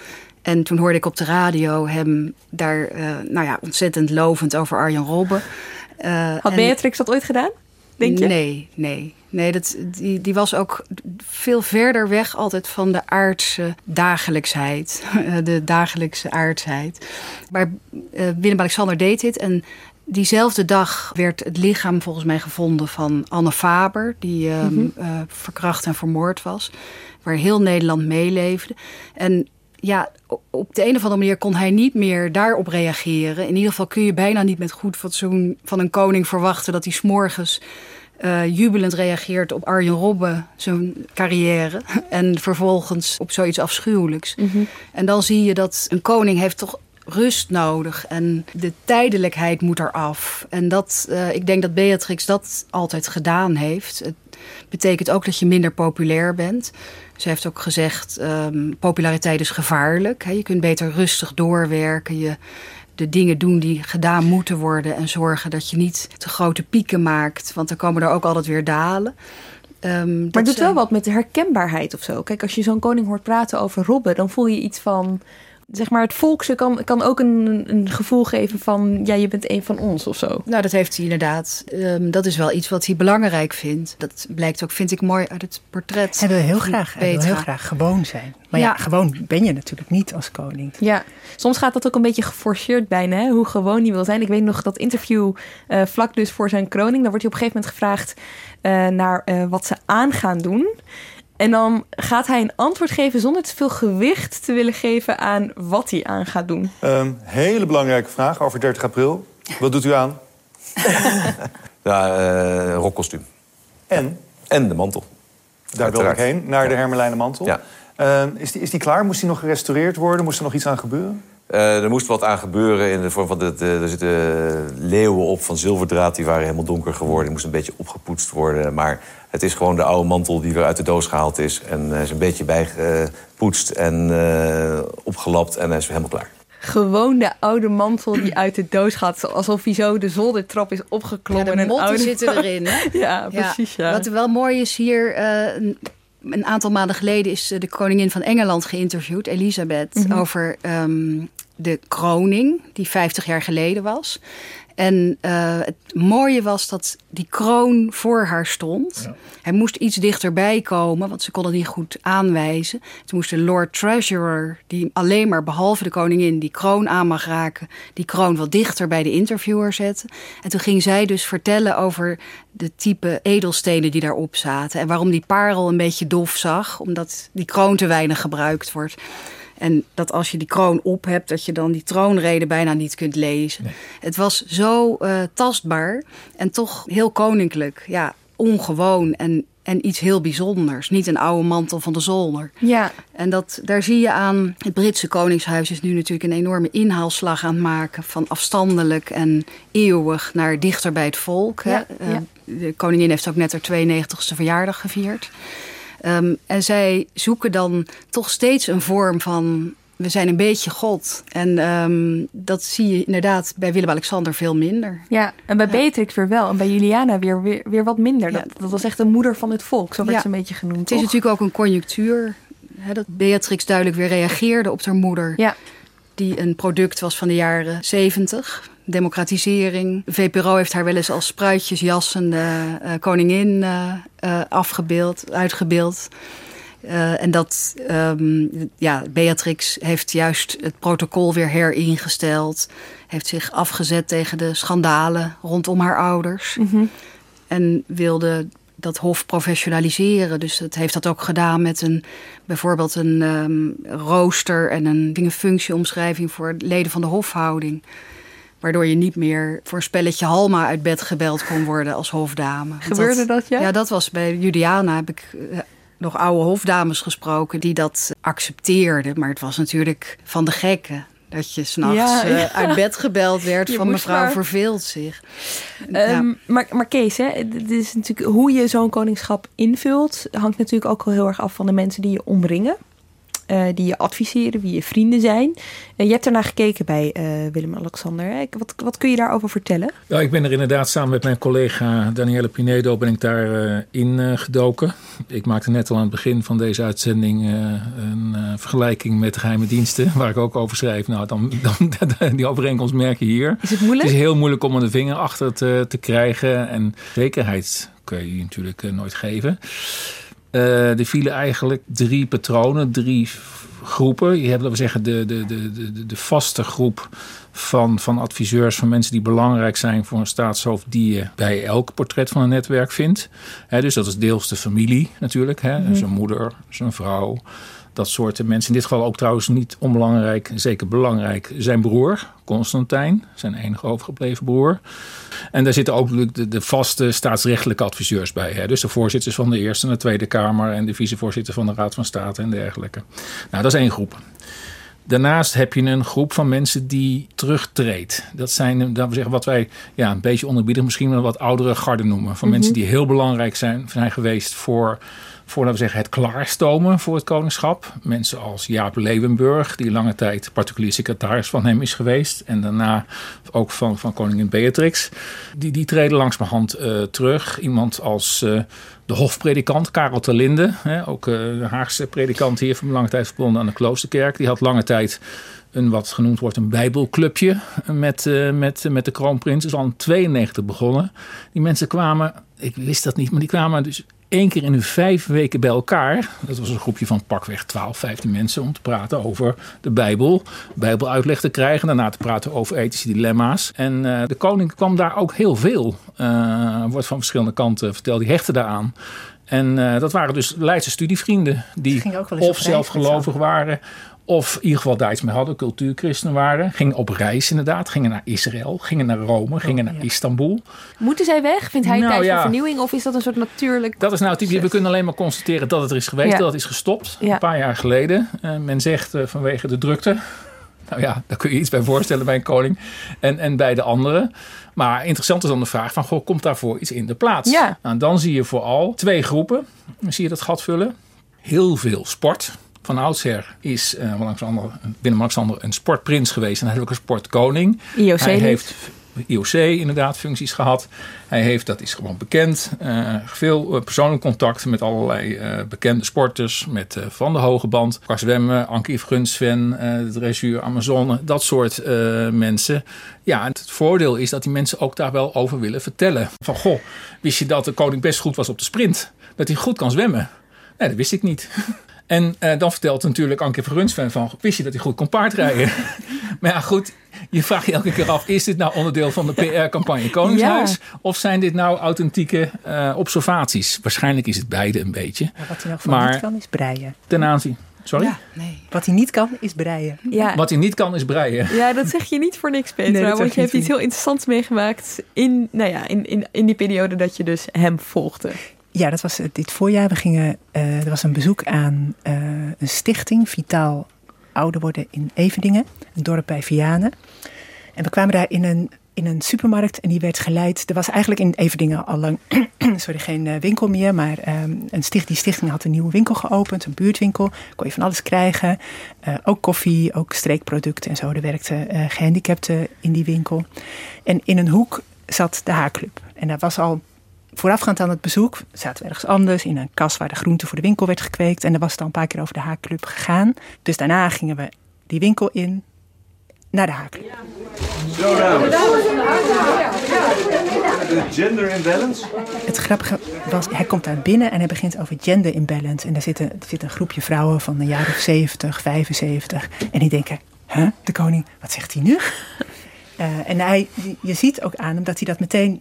En toen hoorde ik op de radio hem daar eh, nou ja, ontzettend lovend over Arjan Robben. Eh, Had en- Beatrix dat ooit gedaan? Denk je? Nee, nee. Nee, dat, die, die was ook veel verder weg altijd van de aardse dagelijksheid. De dagelijkse aardsheid. Maar eh, Willem-Alexander deed dit en... Diezelfde dag werd het lichaam volgens mij gevonden van Anne Faber, die ehm, Mhm. eh, verkracht en vermoord was, waar heel Nederland meeleefde. En ja, op de een of andere manier kon hij niet meer daarop reageren. In ieder geval kun je bijna niet met goed fatsoen van een koning verwachten dat hij s'morgens eh jubelend reageert op Arjen Robben, zijn carrière. En vervolgens op zoiets afschuwelijks. Mhm. En dan zie je dat een koning heeft toch rust nodig. En de tijdelijkheid moet eraf. En dat, eh, ik denk dat Beatrix dat altijd gedaan heeft. Het betekent ook dat je minder populair bent. Ze heeft ook gezegd, ehm, populariteit is gevaarlijk. Je kunt beter rustig doorwerken. Je de dingen doen die gedaan moeten worden. En zorgen dat je niet te grote pieken maakt. Want dan komen er ook altijd weer dalen. Ehm, Maar het doet wel wat met de herkenbaarheid of zo. Kijk, als je zo'n koning hoort praten over Robben, dan voel je iets van. Zeg maar, het volkse kan, kan ook een, een gevoel geven van. Ja, je bent een van ons of zo. Nou, dat heeft hij inderdaad. Ehm, dat is wel iets wat hij belangrijk vindt. Dat blijkt ook, vind ik, mooi uit het portret. Hij wil heel graag, hij wil heel graag gewoon zijn. Maar ja. Ja. gewoon ben je natuurlijk niet als koning. Ja, soms gaat dat ook een beetje geforceerd bijna, hè? hoe gewoon hij wil zijn. Ik weet nog dat interview eh, vlak dus voor zijn kroning. Daar wordt hij op een gegeven moment gevraagd eh, naar eh, wat ze aan gaan doen. En dan gaat hij een antwoord geven zonder te veel gewicht te willen geven aan wat hij aan gaat doen. Een hele belangrijke vraag over 30 april. Wat doet u aan? Ja, eh rokkostuum. En? En de mantel. Daar wil ik heen, naar de Hermelijnen mantel. Ja. Eh, is, die, is die klaar? Moest die nog gerestaureerd worden? Moest er nog iets aan gebeuren? Eh, er moest wat aan gebeuren in de vorm van... De, de- er zitten leeuwen op van zilverdraad. Die waren helemaal donker geworden. Die moest een beetje opgepoetst worden. Maar het is gewoon de oude mantel die weer uit de doos gehaald is. En hij is een beetje bijgepoetst en eh, opgelapt. En hij is helemaal klaar. Gewoon de oude mantel die uit de doos gaat. Alsof hij zo de zoldertrap is opgeklommen. Ja, de en een motten oude... zitten erin. Hè? Ja, precies. Ja. Wat wel mooi is hier, eh, een, een aantal maanden geleden is eh, de koningin van Engeland geïnterviewd, Elisabeth, Mhm. over ehm, de kroning die 50 jaar geleden was. En eh, het mooie was dat die kroon voor haar stond. Hij moest iets dichterbij komen, want ze kon het niet goed aanwijzen. Toen moest de Lord Treasurer, die alleen maar behalve de koningin die kroon aan mag raken, die kroon wat dichter bij de interviewer zetten. En toen ging zij dus vertellen over de type edelstenen die daarop zaten. En waarom die parel een beetje dof zag, omdat die kroon te weinig gebruikt wordt. En dat als je die kroon op hebt, dat je dan die troonrede bijna niet kunt lezen. Het was zo eh, tastbaar en toch heel koninklijk. Ja, ongewoon en, en iets heel bijzonders. Niet een oude mantel van de zolder. Ja. En dat, daar zie je aan, het Britse Koningshuis is nu natuurlijk een enorme inhaalslag aan het maken. Van afstandelijk en eeuwig naar dichter bij het volk. hè. Ja, Eh, ja. De koningin heeft ook net haar 92ste verjaardag gevierd. Ehm, en zij zoeken dan toch steeds een vorm van. We zijn een beetje God. En ehm, dat zie je inderdaad bij Willem-Alexander veel minder. Ja, en bij Beatrix weer wel. En bij Juliana weer, weer, weer wat minder. Dat, dat was echt een moeder van het volk. Zo werd Ja. ze een beetje genoemd, Het is toch? natuurlijk ook een conjunctuur. Hè, dat Beatrix duidelijk weer reageerde op haar moeder. Ja. Die een product was van de jaren 70. Democratisering. VPRO heeft haar wel eens als spruitjesjassende eh, koningin eh, eh, afgebeeld, uitgebeeld. Uh, en dat, um, ja, Beatrix heeft juist het protocol weer heringesteld. Heeft zich afgezet tegen de schandalen rondom haar ouders. Mm -hmm. En wilde dat hof professionaliseren. Dus het heeft dat ook gedaan met een, bijvoorbeeld een um, rooster en een functieomschrijving voor leden van de hofhouding. Waardoor je niet meer voor spelletje Halma uit bed gebeld kon worden als hofdame. Gebeurde dat, dat, ja? Ja, dat was bij Juliana heb ik uh, nog oude hofdames gesproken die dat accepteerden. Maar het was natuurlijk van de gekken. Dat je s'nachts Ja, uh, ja. uit bed gebeld werd Je van mevrouw maar. verveelt zich. Ehm, maar, maar Kees, hè, dit is natuurlijk hoe je zo'n koningschap invult, hangt natuurlijk ook wel heel erg af van de mensen die je omringen. Eh, die je adviseren, wie je vrienden zijn. En je hebt ernaar gekeken bij eh, Willem-Alexander. Wat, wat kun je daarover vertellen? Ja, ik ben er inderdaad samen met mijn collega Danielle Pinedo ben ik daar eh, in eh, gedoken. Ik maakte net al aan het begin van deze uitzending eh, een eh, vergelijking met de geheime diensten, waar ik ook over schrijf. Nou, dan, dan die overeenkomst merk je hier. Is het moeilijk? Het is heel moeilijk om de vinger achter te, te krijgen. En zekerheid kun je natuurlijk eh, nooit geven. Eh, er vielen eigenlijk drie patronen, drie groepen. Je hebt, laten we zeggen, de, de, de, de, de vaste groep van, van adviseurs, van mensen die belangrijk zijn voor een staatshoofd, die je bij elk portret van een netwerk vindt. Dus dat is deels de familie natuurlijk, hè, Mhm. zijn moeder, zijn vrouw. Dat soort mensen. In dit geval ook trouwens niet onbelangrijk, zeker belangrijk, zijn broer, Constantijn, zijn enige overgebleven broer. En daar zitten ook natuurlijk de, de vaste staatsrechtelijke adviseurs bij. Hè? Dus de voorzitters van de Eerste en de Tweede Kamer en de vicevoorzitter van de Raad van State en dergelijke. Nou, dat is één groep. Daarnaast heb je een groep van mensen die terugtreedt. Dat zijn, laten we zeggen, wat wij ja, een beetje onderbiedig misschien wel wat oudere garden noemen. Van Mhm. mensen die heel belangrijk zijn, zijn geweest voor, voor laten we zeggen, het klaarstomen voor het koningschap. Mensen als Jaap Leeuwenburg, die lange tijd particulier secretaris van hem is geweest. En daarna ook van, van koningin Beatrix. Die, die treden langzamerhand eh terug. Iemand als eh, de hofpredikant Karel Terlinde, hè, ook eh, de Haagse predikant hier van lange tijd verbonden aan de Kloosterkerk. Die had lange tijd een wat genoemd wordt een bijbelclubje met, met, met de kroonprins. is al in 92 begonnen. Die mensen kwamen, ik wist dat niet, maar die kwamen dus één keer in de vijf weken bij elkaar. Dat was een groepje van pakweg 12, 15 mensen om te praten over de Bijbel. Bijbeluitleg te krijgen, daarna te praten over ethische dilemma's. En eh, de koning kwam daar ook heel veel. eh, wordt van verschillende kanten verteld, die hechten daaraan. En eh, dat waren dus Leidse studievrienden die of zelfgelovig waren. Of in ieder geval daar iets mee hadden, cultuurchristenen waren. Gingen op reis inderdaad. Gingen naar Israël, gingen naar Rome, gingen naar Istanbul. Moeten zij weg? Vindt hij Nou, tijd ja. voor vernieuwing? Of is dat een soort natuurlijk... Dat is nou typisch. We kunnen alleen maar constateren dat het er is geweest. Ja. Dat het is gestopt. Ja. Een paar jaar geleden. Eh, men zegt eh, vanwege de drukte. Nou ja, daar kun je iets bij voorstellen bij een koning. En, en bij de anderen. Maar interessant is dan de vraag van... Goh, komt daarvoor iets in de plaats? Ja. Nou, dan zie je vooral twee groepen. Zie je dat gat vullen. Heel veel sport. Van oudsher is eh, Willem-Alexander- Willem-Alexander een sportprins geweest. En hij is ook een sportkoning. IOC hij heeft IOC inderdaad functies gehad. Hij heeft, dat is gewoon bekend, eh, veel eh, persoonlijk contact met allerlei bekende sporters. Met Van de Hoge Band, qua zwemmen, Ankie Gunsven, eh de dressuur Amazone. Dat soort mensen. Ja, het voordeel is dat die mensen ook daar wel over willen vertellen. Van, goh, wist je dat de koning best goed was op de sprint? Dat hij goed kan zwemmen? Nee, dat wist ik niet. En eh, dan vertelt natuurlijk Anke Vergunsven van... wist je dat hij goed kon paardrijden? maar ja, goed, je vraagt je elke keer af... is dit nou onderdeel van de PR-campagne Koningshuis? Of zijn dit nou authentieke eh, observaties? Waarschijnlijk is het beide een beetje. Maar wat hij nog van Maar niet kan is breien. ten aanzien... Sorry? Ja, Wat hij niet kan is breien. Ja. Wat hij niet kan is breien. Ja, dat zeg je niet voor niks, Petra. Nee, want je hebt iets heel interessants meegemaakt in, nou ja, in, in, in die periode dat je dus hem volgde. Ja, dat was dit voorjaar. We gingen, eh, er was een bezoek aan eh, een stichting, Vitaal Ouder Worden in Everdingen, een dorp bij Vianen. En we kwamen daar in een, in een supermarkt en die werd geleid. Er was eigenlijk in Everdingen al lang sorry, geen eh, winkel meer, maar ehm, een sticht, die stichting had een nieuwe winkel geopend, een buurtwinkel. Kon je van alles krijgen, ook koffie, ook streekproducten en zo. Er werkten eh, gehandicapten in die winkel. En in een hoek zat de haarclub. En daar was al voorafgaand aan het bezoek zaten we ergens anders in een kas waar de groente voor de winkel werd gekweekt. En er was het al een paar keer over de haakclub gegaan. Dus daarna gingen we die winkel in. naar de haak. Zo dames. De gender imbalance. Het grappige was, hij komt daar binnen en hij begint over gender imbalance. En daar zit een, er zit een groepje vrouwen van een jaar of 70, 75. En die denken, huh, de koning, wat zegt hij nu? Uh, en hij, je ziet ook aan hem dat hij dat meteen,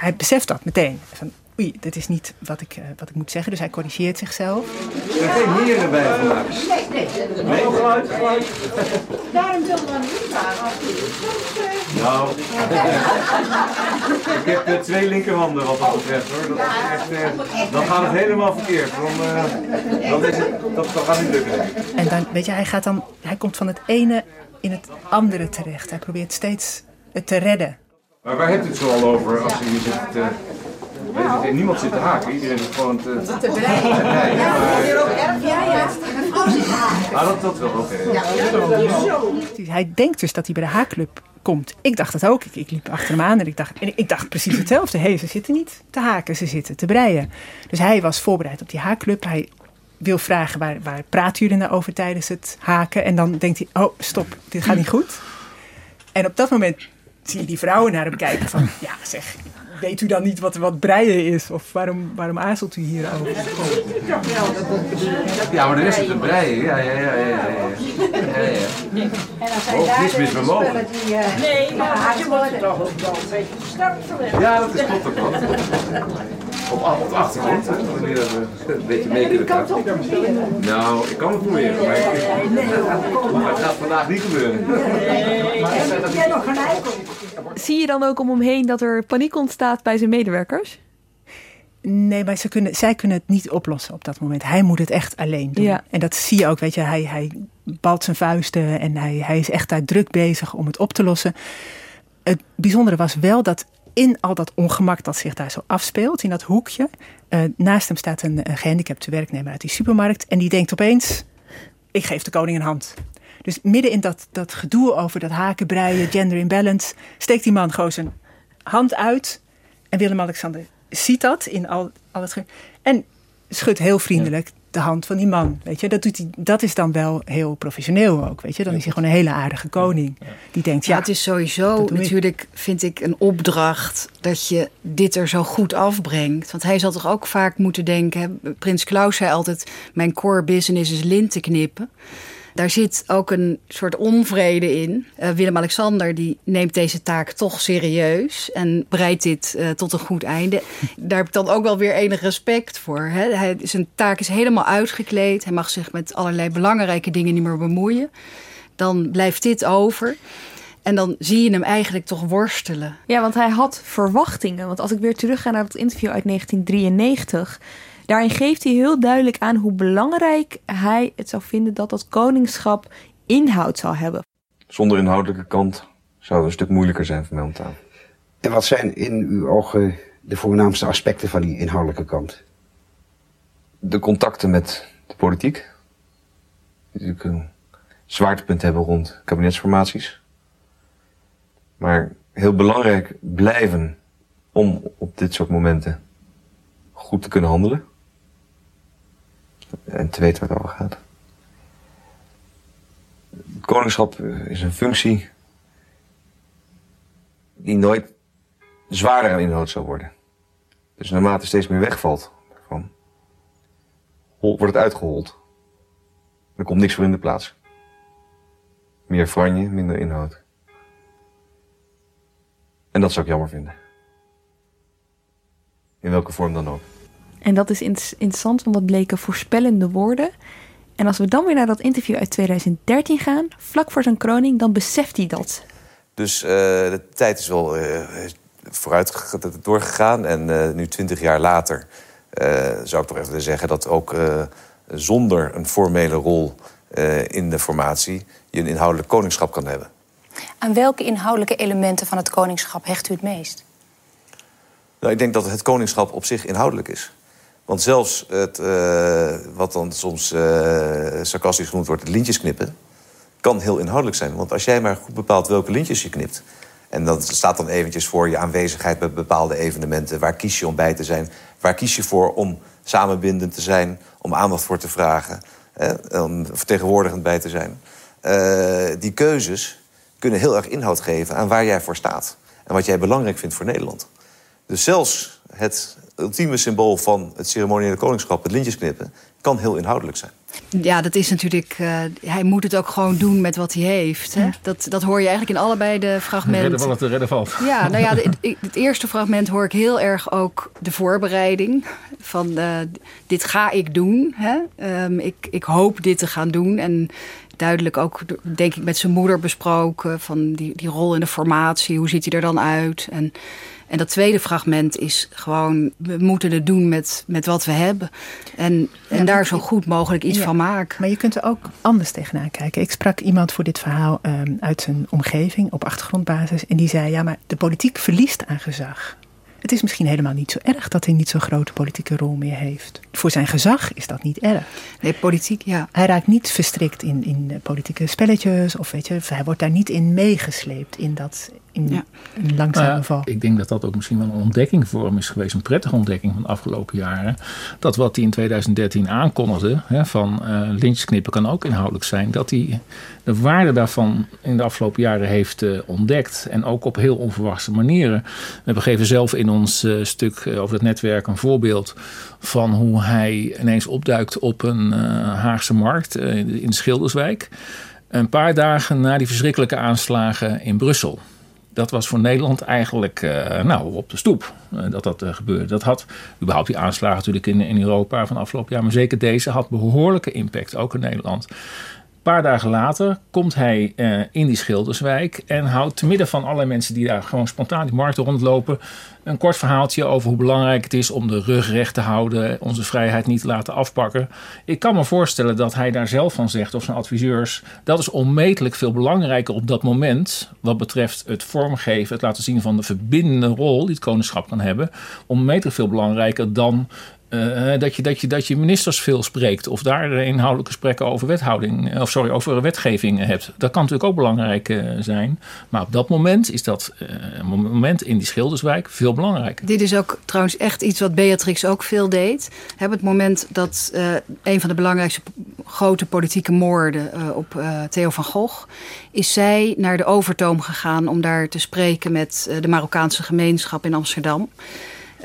hij beseft dat meteen. Van, oei, dit is niet wat ik, uh, wat ik moet zeggen. Dus hij corrigeert zichzelf. Er zijn geen heren bij vandaag. Nee, nee. Nee, geluid, geluid. Daarom zullen we niet vragen. Nou, ik heb uh, twee linkerhanden wat dat betreft hoor. Dat is echt, uh, dan gaat het helemaal verkeerd. Dan, uh, dan, is het, dat, dat gaat niet lukken. En dan, weet je, hij, gaat dan, hij komt van het ene in het andere terecht. Hij probeert steeds het te redden. Maar waar hebt u het zo al over als u hier zit niemand zit te haken, iedereen is gewoon te... Te breien. Ja, maar hier ook erg. Ja, ja. Mijn vrouw zit te haken. Ah, dat, dat wel, oké. Okay. Ja. Hij denkt dus dat hij bij de haakclub komt. Ik dacht dat ook. Ik, ik liep achter hem aan en ik dacht, en ik dacht precies hetzelfde. Hé, hey, ze zitten niet te haken, ze zitten te breien. Dus hij was voorbereid op die haakclub. Hij wil vragen, waar, waar praten jullie nou over tijdens het haken? En dan denkt hij, oh, stop, dit gaat niet goed. En op dat moment zie je die vrouwen naar hem kijken van, ja zeg, weet u dan niet wat, wat breien is? Of waarom, waarom aarzelt u hierover? Ja, maar dan is het een breien. Ja, ja, ja, ja. ja, ja. ja, ja. Oh, niets mis met mogen. Nee, maar je moet het toch ook wel een beetje versterkt van Ja, dat is klopt ook wel. Op, op de achtergrond, hè, wanneer we een beetje mee kunnen gaan. Nou, ik kan het proberen, maar, maar het gaat vandaag niet gebeuren. Jij nog gelijk. Zie je dan ook om hem heen dat er paniek ontstaat bij zijn medewerkers? Nee, maar ze kunnen, zij kunnen het niet oplossen op dat moment. Hij moet het echt alleen doen. Ja. En dat zie je ook, weet je. Hij, hij balt zijn vuisten en hij, hij is echt daar druk bezig om het op te lossen. Het bijzondere was wel dat in al dat ongemak dat zich daar zo afspeelt, in dat hoekje, uh, naast hem staat een, een gehandicapte werknemer uit die supermarkt. En die denkt opeens, ik geef de koning een hand. Dus midden in dat, dat gedoe over dat haken, breien, gender imbalance, steekt die man gewoon zijn hand uit. En Willem-Alexander ziet dat in al, al het. En schudt heel vriendelijk de hand van die man. Weet je, dat, doet hij, dat is dan wel heel professioneel ook. Weet je, dan is hij gewoon een hele aardige koning. Die denkt, ja. ja het is sowieso natuurlijk, vind ik, een opdracht dat je dit er zo goed afbrengt. Want hij zal toch ook vaak moeten denken. Prins Klaus zei altijd: Mijn core business is linten knippen. Daar zit ook een soort onvrede in. Uh, Willem-Alexander die neemt deze taak toch serieus en breidt dit uh, tot een goed einde. Daar heb ik dan ook wel weer enig respect voor. Hè? Hij, zijn taak is helemaal uitgekleed. Hij mag zich met allerlei belangrijke dingen niet meer bemoeien. Dan blijft dit over. En dan zie je hem eigenlijk toch worstelen. Ja, want hij had verwachtingen. Want als ik weer terugga naar dat interview uit 1993 Daarin geeft hij heel duidelijk aan hoe belangrijk hij het zou vinden dat dat koningschap inhoud zou hebben. Zonder inhoudelijke kant zou het een stuk moeilijker zijn voor mij om te aan. En wat zijn in uw ogen de voornaamste aspecten van die inhoudelijke kant? De contacten met de politiek. Die natuurlijk een zwaartepunt hebben rond kabinetsformaties. Maar heel belangrijk blijven om op dit soort momenten goed te kunnen handelen en te weten waar het over gaat. Het koningschap is een functie die nooit zwaarder aan inhoud zal worden. Dus naarmate steeds meer wegvalt, wordt het uitgehold. Er komt niks voor in de plaats. Meer franje, minder inhoud. En dat zou ik jammer vinden. In welke vorm dan ook. En dat is interessant, want dat bleken voorspellende woorden. En als we dan weer naar dat interview uit 2013 gaan, vlak voor zijn kroning, dan beseft hij dat. Dus uh, de tijd is wel uh, vooruit doorgegaan. En uh, nu, twintig jaar later, zou ik toch echt willen zeggen dat ook zonder een formele rol in de formatie je een inhoudelijk koningschap kan hebben. Aan welke inhoudelijke elementen van het koningschap hecht u het meest? Nou, ik denk dat het koningschap op zich inhoudelijk is. Want zelfs het, uh, wat dan soms uh, sarcastisch genoemd wordt, het lintjes knippen, kan heel inhoudelijk zijn. Want als jij maar goed bepaalt welke lintjes je knipt. En dat staat dan eventjes voor je aanwezigheid bij bepaalde evenementen. Waar kies je om bij te zijn? Waar kies je voor om samenbindend te zijn? Om aandacht voor te vragen? Eh, om vertegenwoordigend bij te zijn? Uh, die keuzes kunnen heel erg inhoud geven aan waar jij voor staat. En wat jij belangrijk vindt voor Nederland. Dus zelfs het ultieme symbool van het ceremoniële koningschap, het lintjesknippen, kan heel inhoudelijk zijn. Ja, dat is natuurlijk. Uh, hij moet het ook gewoon doen met wat hij heeft. Hè? Dat, dat hoor je eigenlijk in allebei de fragmenten. Redden wat te redden valt. Ja, nou ja, de, het eerste fragment hoor ik heel erg ook de voorbereiding. Van uh, dit ga ik doen. Hè? Um, ik, ik hoop dit te gaan doen. En duidelijk ook, denk ik, met zijn moeder besproken. Van die, die rol in de formatie. Hoe ziet hij er dan uit? En en dat tweede fragment is gewoon, we moeten het doen met, met wat we hebben. En, en daar zo goed mogelijk iets van maken. Maar je kunt er ook anders tegenaan kijken. Ik sprak iemand voor dit verhaal um, uit zijn omgeving op achtergrondbasis. En die zei, ja, maar de politiek verliest aan gezag. Het is misschien helemaal niet zo erg dat hij niet zo'n grote politieke rol meer heeft. Voor zijn gezag is dat niet erg. Nee, politiek, ja. Hij raakt niet verstrikt in, in politieke spelletjes. Of weet je, hij wordt daar niet in meegesleept in dat in ja. een langzame nou val. Ik denk dat dat ook misschien wel een ontdekking voor hem is geweest. Een prettige ontdekking van de afgelopen jaren. Dat wat hij in 2013 aankondigde, hè, van uh, lynchknippen kan ook inhoudelijk zijn. Dat hij de waarde daarvan in de afgelopen jaren heeft uh, ontdekt. En ook op heel onverwachte manieren. We geven zelf in ons uh, stuk over het netwerk een voorbeeld van hoe hij ineens opduikt op een Haagse markt in Schilderswijk. Een paar dagen na die verschrikkelijke aanslagen in Brussel dat was voor Nederland eigenlijk uh, nou, op de stoep uh, dat dat uh, gebeurde. Dat had überhaupt die aanslagen natuurlijk in, in Europa van afgelopen jaar. Maar zeker deze had behoorlijke impact, ook in Nederland. Paar dagen later komt hij uh, in die Schilderswijk en houdt te midden van allerlei mensen die daar gewoon spontaan die markt rondlopen. Een kort verhaaltje over hoe belangrijk het is om de rug recht te houden, onze vrijheid niet te laten afpakken. Ik kan me voorstellen dat hij daar zelf van zegt, of zijn adviseurs, dat is onmetelijk veel belangrijker op dat moment, wat betreft het vormgeven, het laten zien van de verbindende rol die het koningschap kan hebben, onmetelijk veel belangrijker dan uh, dat, je, dat, je, dat je ministers veel spreekt of daar inhoudelijke gesprekken over wethouding, eh, of sorry, over wetgeving hebt. Dat kan natuurlijk ook belangrijk uh, zijn. Maar op dat moment is dat moment in die Schilderswijk veel belangrijker. Dit is ook trouwens echt iets wat Beatrix ook veel deed. Heb het moment dat een van de belangrijkste grote politieke moorden op Theo van Gogh, is zij naar de Overtoom gegaan om daar te spreken met de Marokkaanse gemeenschap in Amsterdam.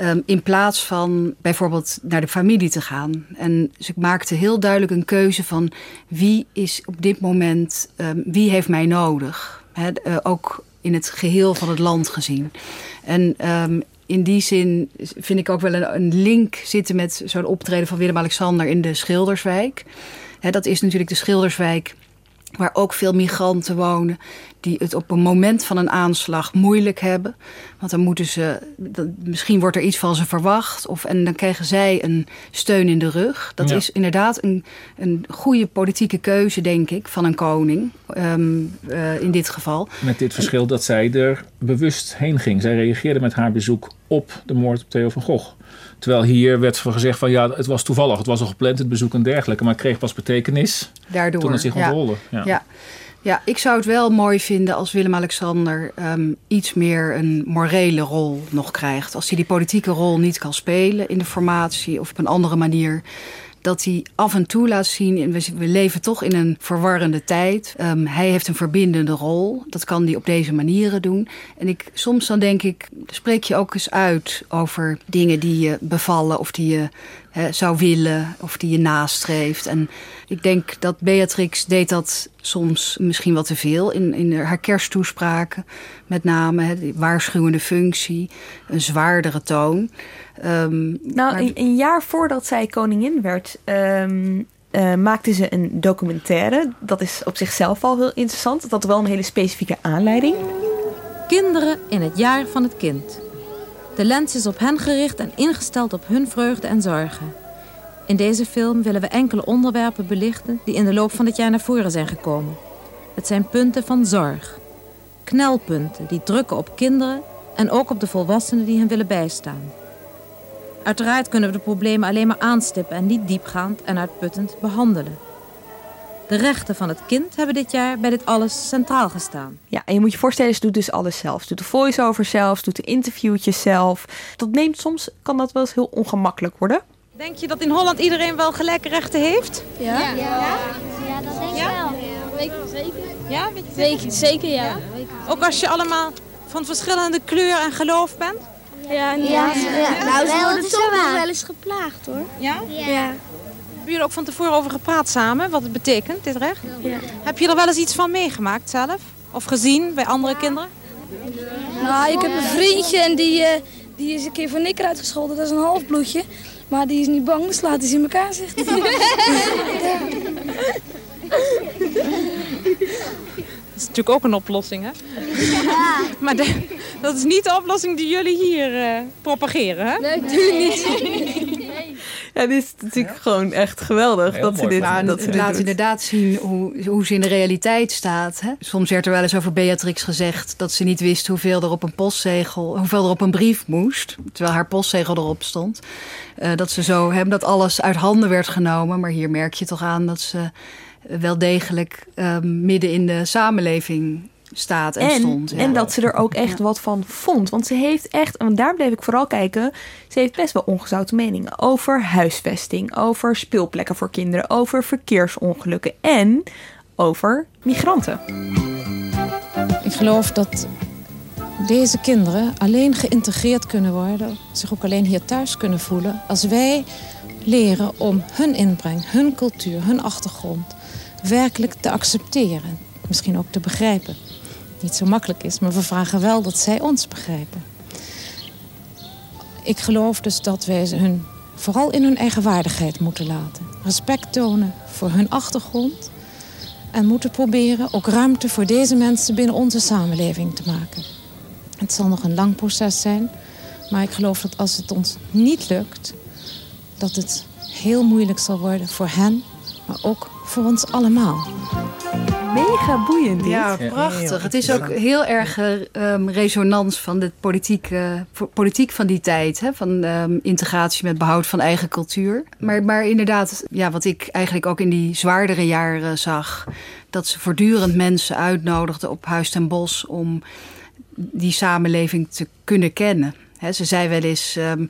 Um, in plaats van bijvoorbeeld naar de familie te gaan. En ze maakte heel duidelijk een keuze van wie is op dit moment, um, wie heeft mij nodig. Eh, ook in het geheel van het land gezien. En um, in die zin vind ik ook wel een, link zitten met zo'n optreden van Willem-Alexander in de Schilderswijk. Dat is natuurlijk de Schilderswijk waar ook veel migranten wonen die het op een moment van een aanslag moeilijk hebben. Want dan moeten ze, misschien wordt er iets van ze verwacht. Of, en dan krijgen zij een steun in de rug. Dat is inderdaad een, een goede politieke keuze, denk ik, van een koning. Um, uh, in dit geval. Met dit verschil dat zij er bewust heen ging. Zij reageerde met haar bezoek op de moord op Theo van Gogh. Terwijl hier werd gezegd van ja, het was toevallig, het was al gepland, het bezoek en dergelijke. Maar het kreeg pas betekenis Daardoor, toen het zich ontrolde. Ja. ja. Ja. Ik zou het wel mooi vinden als Willem-Alexander um, iets meer een morele rol nog krijgt. Als hij die politieke rol niet kan spelen in de formatie of op een andere manier dat hij af en toe laat zien. We, leven toch in een verwarrende tijd. Um, hij heeft een verbindende rol. Dat kan hij op deze manieren doen. En ik, soms dan denk ik, spreek je ook eens uit over dingen die je bevallen of die je he, zou willen of die je nastreeft. En ik denk dat Beatrix deed dat soms misschien wat te veel in, in haar kersttoespraken. Met name he, die waarschuwende functie, een zwaardere toon. Um, nou, een, een, jaar voordat zij koningin werd, um, uh, maakte ze een documentaire. Dat is op zichzelf al heel interessant. Dat had wel een hele specifieke aanleiding. Kinderen in het jaar van het kind. De lens is op hen gericht en ingesteld op hun vreugde en zorgen. In deze film willen we enkele onderwerpen belichten die in de loop van het jaar naar voren zijn gekomen. Het zijn punten van zorg. Knelpunten die drukken op kinderen en ook op de volwassenen die hen willen bijstaan. Uiteraard kunnen we de problemen alleen maar aanstippen en niet diepgaand en uitputtend behandelen. De rechten van het kind hebben dit jaar bij dit alles centraal gestaan. Ja, en je moet je voorstellen, ze doet dus alles zelf. Ze doet de voice-over zelf, doet de interviewtjes zelf. Dat neemt soms, kan dat wel eens heel ongemakkelijk worden. Denk je dat in Holland iedereen wel gelijke rechten heeft? Ja. Ja, ja. ja dat denk ik wel. Ja, dat weet ik zeker. Ja, weet je Weet ik zeker, ja. Ook als je allemaal van verschillende kleur en geloof bent? Ja, Ja, ja. Nou, Wel, ze worden wel waar. wel eens geplaagd, hoor. Ja? Ja. Hebben jullie er ook van tevoren over gepraat samen, wat het betekent, dit recht? Ja. Heb je er wel eens iets van meegemaakt zelf? Of gezien bij andere kinderen? Nou, ik heb een vriendje en die, eh, die is een keer voor nikker uitgescholden. Dat is een halfbloedje. Maar die is niet bang, dus laat hij ze in elkaar, zegt hij. Dat is natuurlijk ook een oplossing, hè? maar de- dat is niet de oplossing die jullie hier eh, propageren, hè? Nee, natuurlijk niet. Ja, dit is natuurlijk gewoon echt geweldig Heel dat ze dit, Maar dat ze het dit laat doet. inderdaad zien hoe, hoe ze in de realiteit staat. Hè? Soms werd er wel eens over Beatrix gezegd dat ze niet wist hoeveel er op een postzegel, hoeveel er op een brief moest, terwijl haar postzegel erop stond. Eh, dat ze zo hebben dat alles uit handen werd genomen. Maar hier merk je toch aan dat ze wel degelijk eh, midden in de samenleving staat en, En, stond. ja. en dat ze er ook echt wat van vond. Want ze heeft echt, en daar bleef ik vooral kijken, ze heeft best wel ongezouten meningen over huisvesting, over speelplekken voor kinderen, over verkeersongelukken en over migranten. Ik geloof dat deze kinderen alleen geïntegreerd kunnen worden, zich ook alleen hier thuis kunnen voelen, als wij leren om hun inbreng, hun cultuur, hun achtergrond werkelijk te accepteren. Misschien ook te begrijpen. Niet zo makkelijk is, maar we vragen wel dat zij ons begrijpen. Ik geloof dus dat wij ze hun vooral in hun eigen waardigheid moeten laten. Respect tonen voor hun achtergrond. En moeten proberen ook ruimte voor deze mensen binnen onze samenleving te maken. Het zal nog een lang proces zijn. Maar ik geloof dat als het ons niet lukt... dat het heel moeilijk zal worden voor hen, maar ook voor ons allemaal. Mega boeiend dit. Ja, prachtig. Het is ook heel erg ehm, resonans van de politiek, eh, politiek van die tijd. Hè? Van ehm, integratie met behoud van eigen cultuur. Maar, maar inderdaad, ja, wat ik eigenlijk ook in die zwaardere jaren zag... dat ze voortdurend mensen uitnodigden op Huis ten Bos... om die samenleving te kunnen kennen. Hè, ze zei wel eens... ehm,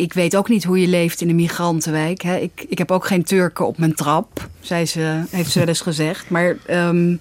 ik weet ook niet hoe je leeft in een migrantenwijk. Hè. Ik, ik heb ook geen Turken op mijn trap, zei ze, heeft ze wel eens gezegd. Maar ehm,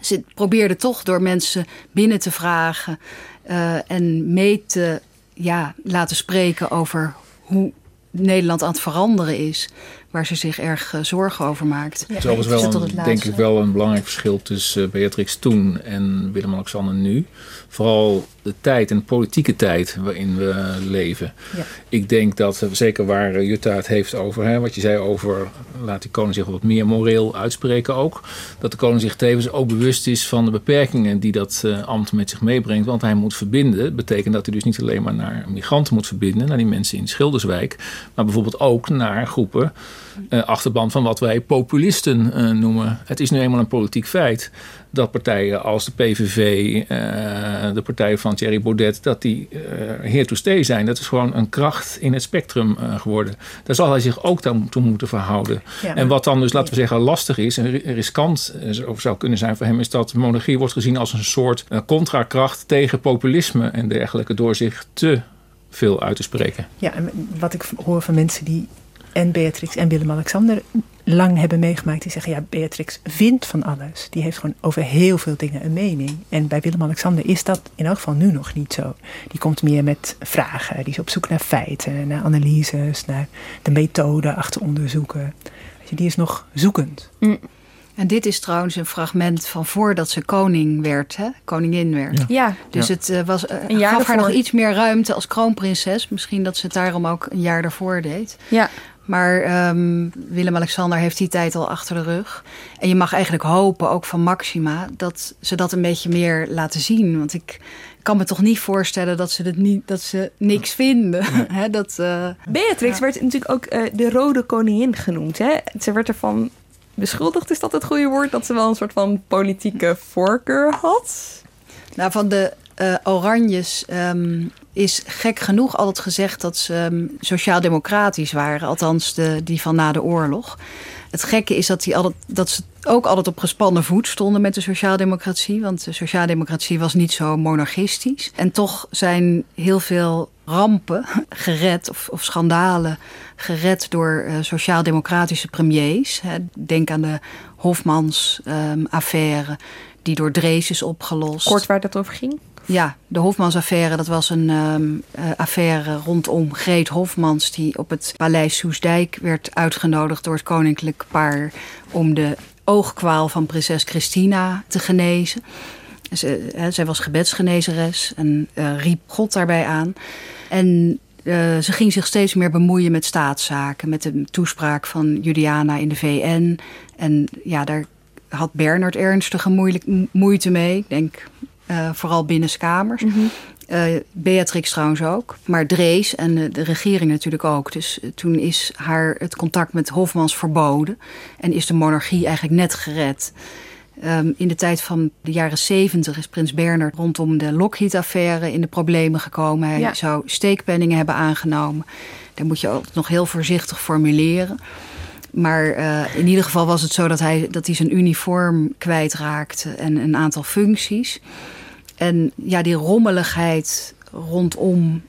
ze probeerde toch door mensen binnen te vragen eh, en mee te ja, laten spreken over hoe Nederland aan het veranderen is. Waar ze zich erg eh, zorgen over maakt. Het is overigens wel, een, het denk ik, wel een belangrijk verschil tussen eh, Beatrix toen en Willem-Alexander nu. Vooral de tijd en de politieke tijd waarin we leven. Ja. Ik denk dat, eh, zeker waar eh, Jutta het heeft over, hè, wat je zei over, laat die koning zich wat meer moreel uitspreken ook. Dat de koning zich tevens ook bewust is van de beperkingen die dat eh, ambt met zich meebrengt. Want hij moet verbinden. Dat betekent dat hij dus niet alleen maar naar migranten moet verbinden, naar die mensen in Schilderswijk. Maar bijvoorbeeld ook naar groepen eh, achterban van wat wij populisten eh, noemen. Het is nu eenmaal een politiek feit dat partijen als de PVV, eh, de partij van Thierry Baudet, dat die here to stay zijn. Dat is gewoon een kracht in het spectrum geworden. Daar zal hij zich ook dan toe moeten verhouden. Ja, en wat dan dus, laten we zeggen, lastig is en ri- riskant zo- zou kunnen zijn voor hem, is dat monarchie wordt gezien als een soort contrakracht tegen populisme en dergelijke, door zich te veel uit te spreken. Ja, en wat ik hoor van mensen die en Beatrix en Willem-Alexander lang hebben meegemaakt, die zeggen ja, Beatrix vindt van alles. Die heeft gewoon over heel veel dingen een mening. En bij Willem-Alexander is dat in elk geval nu nog niet zo. Die komt meer met vragen, die is op zoek naar feiten, naar analyses, naar de methode achter onderzoeken. Die is nog zoekend. En dit is trouwens een fragment van voordat ze koning werd, hè? koningin werd. Ja. Dus Ja. het eh, was, Een jaar gaf haar nog iets meer ruimte als kroonprinses. Misschien dat ze het daarom ook een jaar daarvoor deed. Ja. Maar ehm, Willem-Alexander heeft die tijd al achter de rug. En je mag eigenlijk hopen, ook van Maxima, dat ze dat een beetje meer laten zien. Want ik kan me toch niet voorstellen dat ze, het niet, dat ze niks vinden. Hè, dat, eh, Beatrix werd natuurlijk ook eh, de rode koningin genoemd. Hè? Ze werd ervan beschuldigd, is dat het goede woord, dat ze wel een soort van politieke voorkeur had. Nou, van de eh, Oranjes ehm, is gek genoeg altijd gezegd dat ze ehm, sociaal-democratisch waren. Althans, de, die van na de oorlog. Het gekke is dat, die altijd, dat ze ook altijd op gespannen voet stonden met de sociaaldemocratie. Want de sociaaldemocratie was niet zo monarchistisch. En toch zijn heel veel rampen gered of, of schandalen gered door uh, sociaal-democratische premiers. Denk aan de Hofmans-affaire, die door Drees is opgelost. Kort waar dat over ging? Ja, de Hofmans-affaire, dat was een um, uh, affaire rondom Greet Hofmans... die op het paleis Soesdijk werd uitgenodigd door het koninklijk paar... om de oogkwaal van prinses Christina te genezen. Ze, hè, zij was gebedsgenezeres en uh, riep God daarbij aan. En ze ging zich steeds meer bemoeien met staatszaken. Met de toespraak van Juliana in de VN. En ja, daar had Bernard ernstige moeite mee. Ik denk uh, vooral binnenskamers. Mm -hmm. uh, Beatrix trouwens ook. Maar Drees en de, de regering natuurlijk ook. Dus uh, toen is haar het contact met Hofmans verboden. En is de monarchie eigenlijk net gered. Um, in de tijd van de jaren zeventig is prins Bernard rondom de Lockheed-affaire in de problemen gekomen. Hij ja. zou steekpenningen hebben aangenomen. Daar moet je ook nog heel voorzichtig formuleren. Maar uh, in ieder geval was het zo dat hij, dat hij zijn uniform kwijtraakte en een aantal functies. En ja, die rommeligheid rondom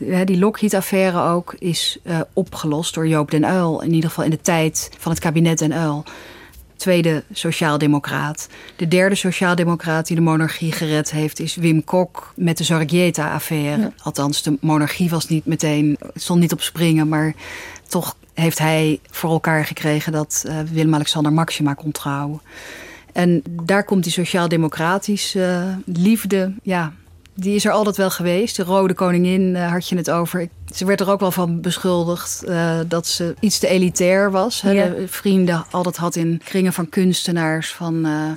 uh, die Lockheed-affaire ook is uh, opgelost door Joop den Uyl. In ieder geval in de tijd van het kabinet den Uyl. Tweede sociaaldemocraat. De derde sociaaldemocraat die de monarchie gered heeft... is Wim Kok met de Zorgieta-affaire. Ja. Althans, de monarchie was niet meteen... stond niet op springen, maar toch heeft hij voor elkaar gekregen... dat uh, Willem-Alexander Maxima kon trouwen. En daar komt die sociaal-democratische uh, liefde... ja, die is er altijd wel geweest. De Rode Koningin uh, had je het over. Ze werd er ook wel van beschuldigd uh, dat ze iets te elitair was. Ja. De vrienden altijd had in kringen van kunstenaars, van, uh,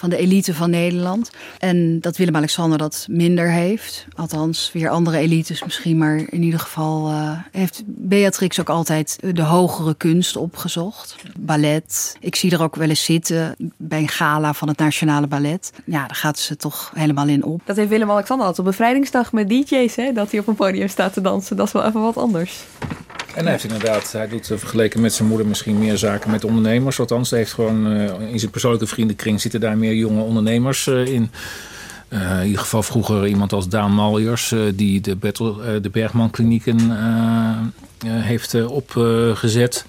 van de elite van Nederland. En dat Willem-Alexander dat minder heeft. Althans, weer andere elites misschien. Maar in ieder geval heeft Beatrix ook altijd de hogere kunst opgezocht. Ballet. Ik zie er ook wel eens zitten bij een gala van het Nationale Ballet. Ja, daar gaat ze toch helemaal in op. Dat heeft Willem-Alexander altijd op bevrijdingsdag met DJ's, hè? Dat hij op een podium staat te dansen. Dat is wel even wat anders. En hij heeft inderdaad, hij doet vergeleken met zijn moeder misschien meer zaken met ondernemers. Althans, hij heeft gewoon uh, in zijn persoonlijke vriendenkring zitten daar meer jonge ondernemers uh, in. Uh, in ieder geval vroeger iemand als Daan Maljers, uh, die de, uh, de Bergman klinieken heeft opgezet.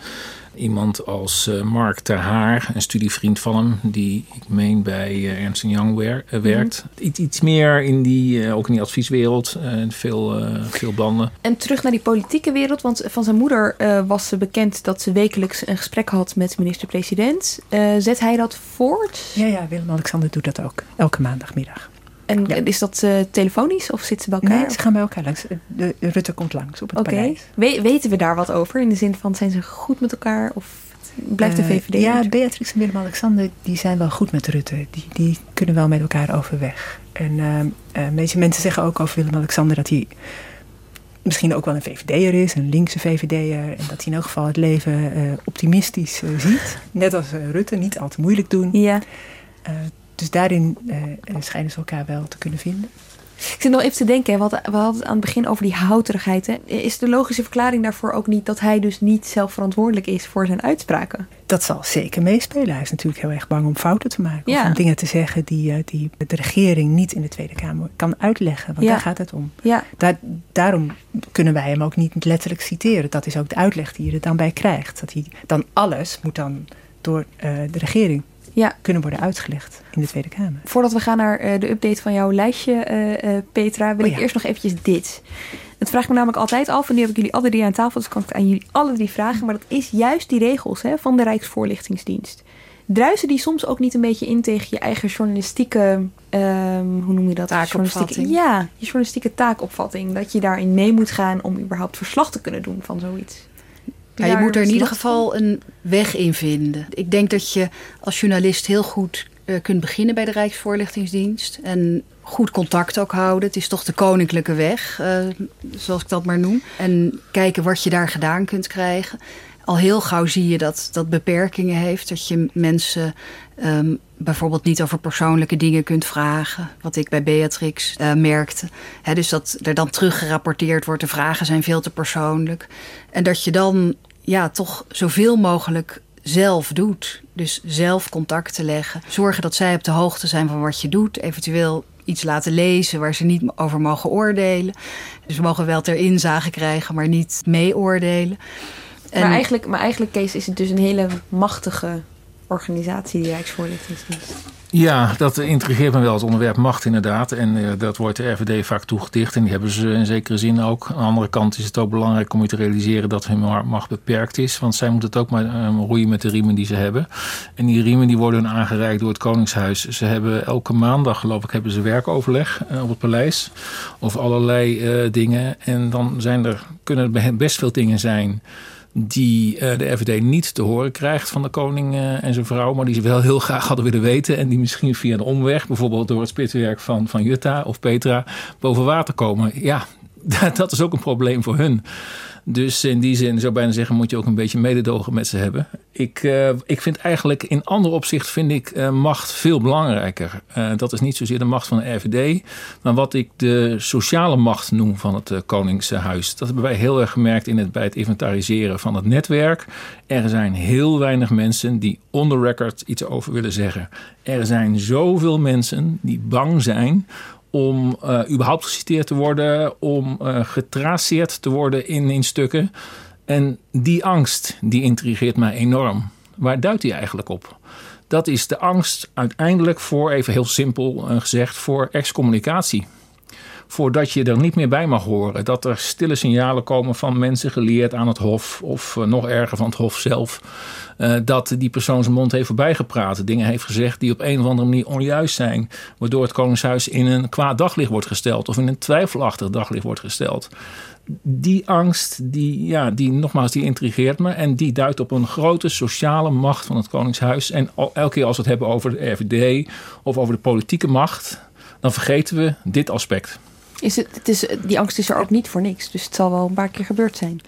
Iemand als Mark Ter Haar, een studievriend van hem, die ik meen bij Ernst Young wer werkt. Mm. Iets, iets meer in die, ook in die advieswereld, veel, veel banden. En terug naar die politieke wereld, want van zijn moeder was ze bekend dat ze wekelijks een gesprek had met minister-president. zet hij dat voort? Ja, ja Willem-Alexander doet dat ook, elke maandagmiddag. En ja. is dat uh, telefonisch of zitten ze bij elkaar? Nee, ze gaan bij elkaar langs. De, Rutte komt langs op het okay. paleis. We, weten we daar wat over? In de zin van, zijn ze goed met elkaar? Of blijft de VVD? Uh, ja, Beatrix en Willem-Alexander die zijn wel goed met Rutte. Die, die kunnen wel met elkaar overweg. En uh, deze mensen zeggen ook over Willem-Alexander dat hij misschien ook wel een VVD'er is, een linkse VVD'er. En dat hij in elk geval het leven optimistisch ziet. Net als Rutte, niet al te moeilijk doen. Ja. Dus daarin uh, schijnen ze elkaar wel te kunnen vinden. Ik zit nog even te denken, we hadden, we hadden het aan het begin over die houterigheid. Hè. Is de logische verklaring daarvoor ook niet dat hij dus niet zelf verantwoordelijk is voor zijn uitspraken? Dat zal zeker meespelen. Hij is natuurlijk heel erg bang om fouten te maken. Ja. Of om dingen te zeggen die, die de regering niet in de Tweede Kamer kan uitleggen. Want ja. daar gaat het om. Ja. Daar, daarom kunnen wij hem ook niet letterlijk citeren. Dat is ook de uitleg die je er dan bij krijgt. Dat hij dan alles moet dan door uh, de regering ja. kunnen worden uitgelegd in de Tweede Kamer. Voordat we gaan naar uh, de update van jouw lijstje, uh, uh, Petra, wil oh, ik ja. eerst nog eventjes dit. Het vraagt me namelijk altijd af, en nu heb ik jullie alle drie aan tafel, dus kan ik het aan jullie alle drie vragen. Maar dat is juist die regels hè, van de Rijksvoorlichtingsdienst. Druisen die soms ook niet een beetje in tegen je eigen journalistieke, um, hoe noem je dat? Taakopvatting. Ja, je journalistieke taakopvatting. Dat je daarin mee moet gaan om überhaupt verslag te kunnen doen van zoiets. Ja, je moet er in ieder geval een weg in vinden. Ik denk dat je als journalist heel goed uh, kunt beginnen bij de Rijksvoorlichtingsdienst. En goed contact ook houden. Het is toch de koninklijke weg, uh, zoals ik dat maar noem. En kijken wat je daar gedaan kunt krijgen. Al heel gauw zie je dat dat beperkingen heeft. Dat je mensen um, bijvoorbeeld niet over persoonlijke dingen kunt vragen. Wat ik bij Beatrix uh, merkte. Dus dat er dan teruggerapporteerd wordt. De vragen zijn veel te persoonlijk. En dat je dan ja, toch zoveel mogelijk zelf doet. Dus zelf contact leggen. Zorgen dat zij op de hoogte zijn van wat je doet. Eventueel iets laten lezen waar ze niet over mogen oordelen. Dus ze mogen wel ter inzage krijgen, maar niet meeoordelen. En- Maar, eigenlijk, maar eigenlijk, Kees, is het dus een hele machtige organisatie, die Rijksvoorlichtingsdienst. Ja, dat intrigeert me wel, het onderwerp macht inderdaad. En eh, dat wordt de RVD vaak toegedicht. En die hebben ze in zekere zin ook. Aan de andere kant is het ook belangrijk om je te realiseren dat hun ma- macht beperkt is. Want zij moeten het ook maar eh, roeien met de riemen die ze hebben. En die riemen die worden hun aangereikt door het Koningshuis. Ze hebben elke maandag, geloof ik, hebben ze werkoverleg eh, op het paleis. Over allerlei eh, dingen. En dan zijn er, kunnen er best veel dingen zijn die eh, de FVD niet te horen krijgt van de koning eh, en zijn vrouw, maar die ze wel heel graag hadden willen weten en die misschien via een omweg, bijvoorbeeld door het spitswerk van, van Jutta of Petra, boven water komen. Ja, dat is ook een probleem voor hun. Dus in die zin, zou bijna zeggen, moet je ook een beetje mededogen met ze hebben. Ik, eh, ik vind eigenlijk in ander opzicht vind ik eh, macht veel belangrijker. Eh, dat is niet zozeer de macht van de RVD, maar wat ik de sociale macht noem van het Koningshuis. Dat hebben wij heel erg gemerkt in het, bij het inventariseren van het netwerk. Er zijn heel weinig mensen die on the record iets over willen zeggen. Er zijn zoveel mensen die bang zijn om eh, überhaupt geciteerd te worden, om eh, getraceerd te worden in, in stukken. En die angst, die intrigeert mij enorm. Waar duidt die eigenlijk op? Dat is de angst uiteindelijk voor, even heel simpel eh, gezegd, voor excommunicatie. Voordat je er niet meer bij mag horen. Dat er stille signalen komen van mensen geleerd aan het hof. Of eh, nog erger van het hof zelf. eh, dat die persoon zijn mond heeft voorbijgepraat. Dingen heeft gezegd die op een of andere manier onjuist zijn. Waardoor het Koningshuis in een kwaad daglicht wordt gesteld. Of in een twijfelachtig daglicht wordt gesteld. Die angst, die, ja, die nogmaals, die intrigeert me. En die duidt op een grote sociale macht van het Koningshuis. En elke keer als we het hebben over de RVD of over de politieke macht. Dan vergeten we dit aspect. Is het, het is, die angst is er ook niet voor niks. Dus het zal wel een paar keer gebeurd zijn.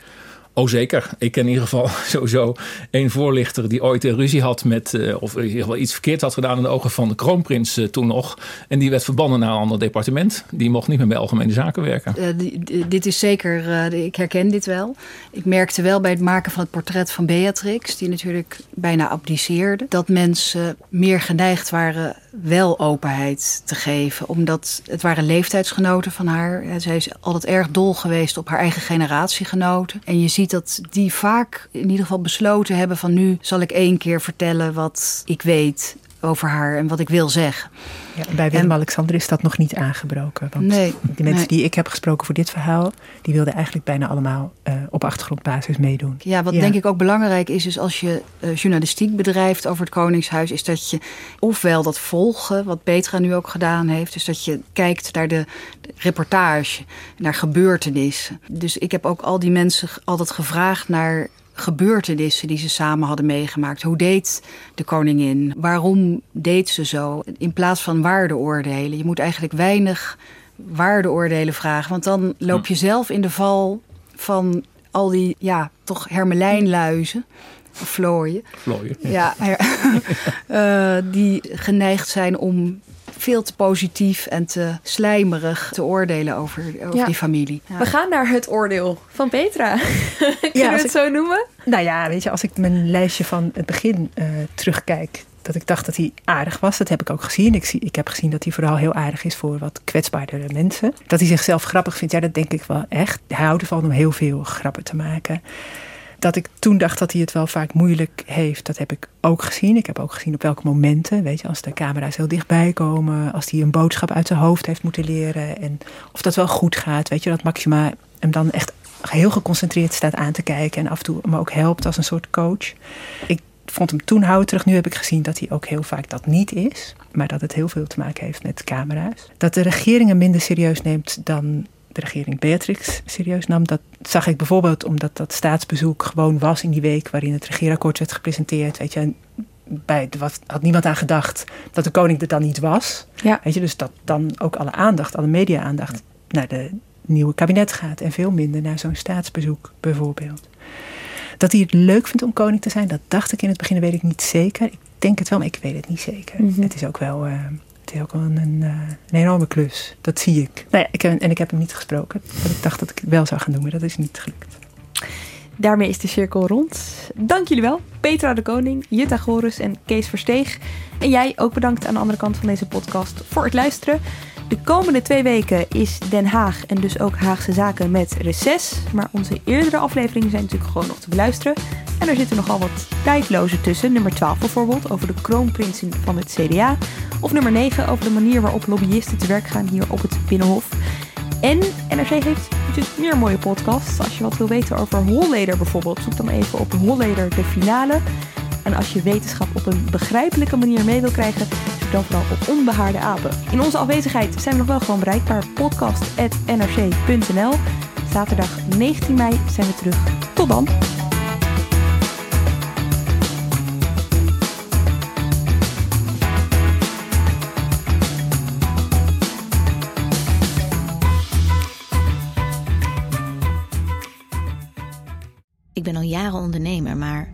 Oh zeker. Ik ken in ieder geval sowieso één voorlichter die ooit een ruzie had met, eh, of in ieder geval iets verkeerd had gedaan in de ogen van de kroonprins eh, toen nog. En die werd verbannen naar een ander departement. Die mocht niet meer bij Algemene Zaken werken. Eh, di- di- dit is zeker, eh, ik herken dit wel. Ik merkte wel bij het maken van het portret van Beatrix, die natuurlijk bijna abdiceerde, dat mensen meer geneigd waren wel openheid te geven. Omdat het waren leeftijdsgenoten van haar. Zij is altijd erg dol geweest op haar eigen generatiegenoten. En je ziet dat die vaak in ieder geval besloten hebben van nu zal ik één keer vertellen wat ik weet over haar en wat ik wil zeggen. Ja, bij Willem-Alexander is dat nog niet aangebroken. Want Nee, de mensen nee. die ik heb gesproken voor dit verhaal... die wilden eigenlijk bijna allemaal eh, op achtergrondbasis meedoen. Ja, wat denk ik ook belangrijk is, is als je eh, journalistiek bedrijft over het Koningshuis, is dat je ofwel dat volgen, wat Petra nu ook gedaan heeft, dus dat je kijkt naar de, reportage, naar gebeurtenissen. Dus ik heb ook al die mensen altijd gevraagd naar gebeurtenissen die ze samen hadden meegemaakt. Hoe deed de koningin? Waarom deed ze zo? In plaats van waardeoordelen. Je moet eigenlijk weinig waardeoordelen vragen, want dan loop je zelf in de val van al die, ja, toch hermelijnluizen. Of vlooien. Vlooien. Ja, eh, die geneigd zijn om veel te positief en te slijmerig te oordelen over, over Ja. die familie. Ja. We gaan naar het oordeel van Petra. Kunnen we als het ik- zo noemen? Nou ja, weet je, als ik mijn lijstje van het begin eh, terugkijk... dat ik dacht dat hij aardig was, dat heb ik ook gezien. Ik, zie, ik heb gezien dat hij vooral heel aardig is voor wat kwetsbaardere mensen. Dat hij zichzelf grappig vindt, ja, dat denk ik wel echt. Hij houdt ervan om heel veel grappen te maken. Dat ik toen dacht dat hij het wel vaak moeilijk heeft, dat heb ik ook gezien. Ik heb ook gezien op welke momenten, weet je, als de camera's heel dichtbij komen, als hij een boodschap uit zijn hoofd heeft moeten leren en of dat wel goed gaat, weet je, dat Maxima hem dan echt heel geconcentreerd staat aan te kijken en af en toe me ook helpt als een soort coach. Ik vond hem toen houterig. Nu heb ik gezien dat hij ook heel vaak dat niet is. Maar dat het heel veel te maken heeft met camera's. Dat de regering hem minder serieus neemt dan de regering Beatrix serieus nam. Dat zag ik bijvoorbeeld omdat dat staatsbezoek gewoon was in die week waarin het regeerakkoord werd gepresenteerd. Weet je, bij, was, had niemand aan gedacht dat de koning er dan niet was. Ja. Weet je, dus dat dan ook alle aandacht, alle media-aandacht naar de nieuwe kabinet gaat. En veel minder naar zo'n staatsbezoek bijvoorbeeld. Dat hij het leuk vindt om koning te zijn, dat dacht ik in het begin, dat weet ik niet zeker. Ik denk het wel, maar ik weet het niet zeker. Mhm. Het is ook wel, eh, is ook wel een, een, eh, een enorme klus. Dat zie ik. Nou ja, ik heb, en ik heb hem niet gesproken. Dat ik dacht dat ik het wel zou gaan doen, maar dat is niet gelukt. Daarmee is de cirkel rond. Dank jullie wel. Petra de Koning, Jutta Gorus en Kees Versteeg. En jij ook bedankt aan de andere kant van deze podcast voor het luisteren. De komende twee weken is Den Haag en dus ook Haagse Zaken met reces. Maar onze eerdere afleveringen zijn natuurlijk gewoon nog te beluisteren. En er zitten nogal wat tijdloze tussen. Nummer 12 bijvoorbeeld over de kroonprinsen van het CDA. Of nummer 9 over de manier waarop lobbyisten te werk gaan hier op het Binnenhof. En NRC heeft natuurlijk meer mooie podcasts. Als je wat wil weten over Holleder bijvoorbeeld, zoek dan even op Holleder de finale. En als je wetenschap op een begrijpelijke manier mee wil krijgen, zoek dan vooral op onbehaarde apen. In onze afwezigheid zijn we nog wel gewoon bereikbaar. podcast.nrc.nl Zaterdag 19 mei zijn we terug. Tot dan! Ik ben al jaren ondernemer, maar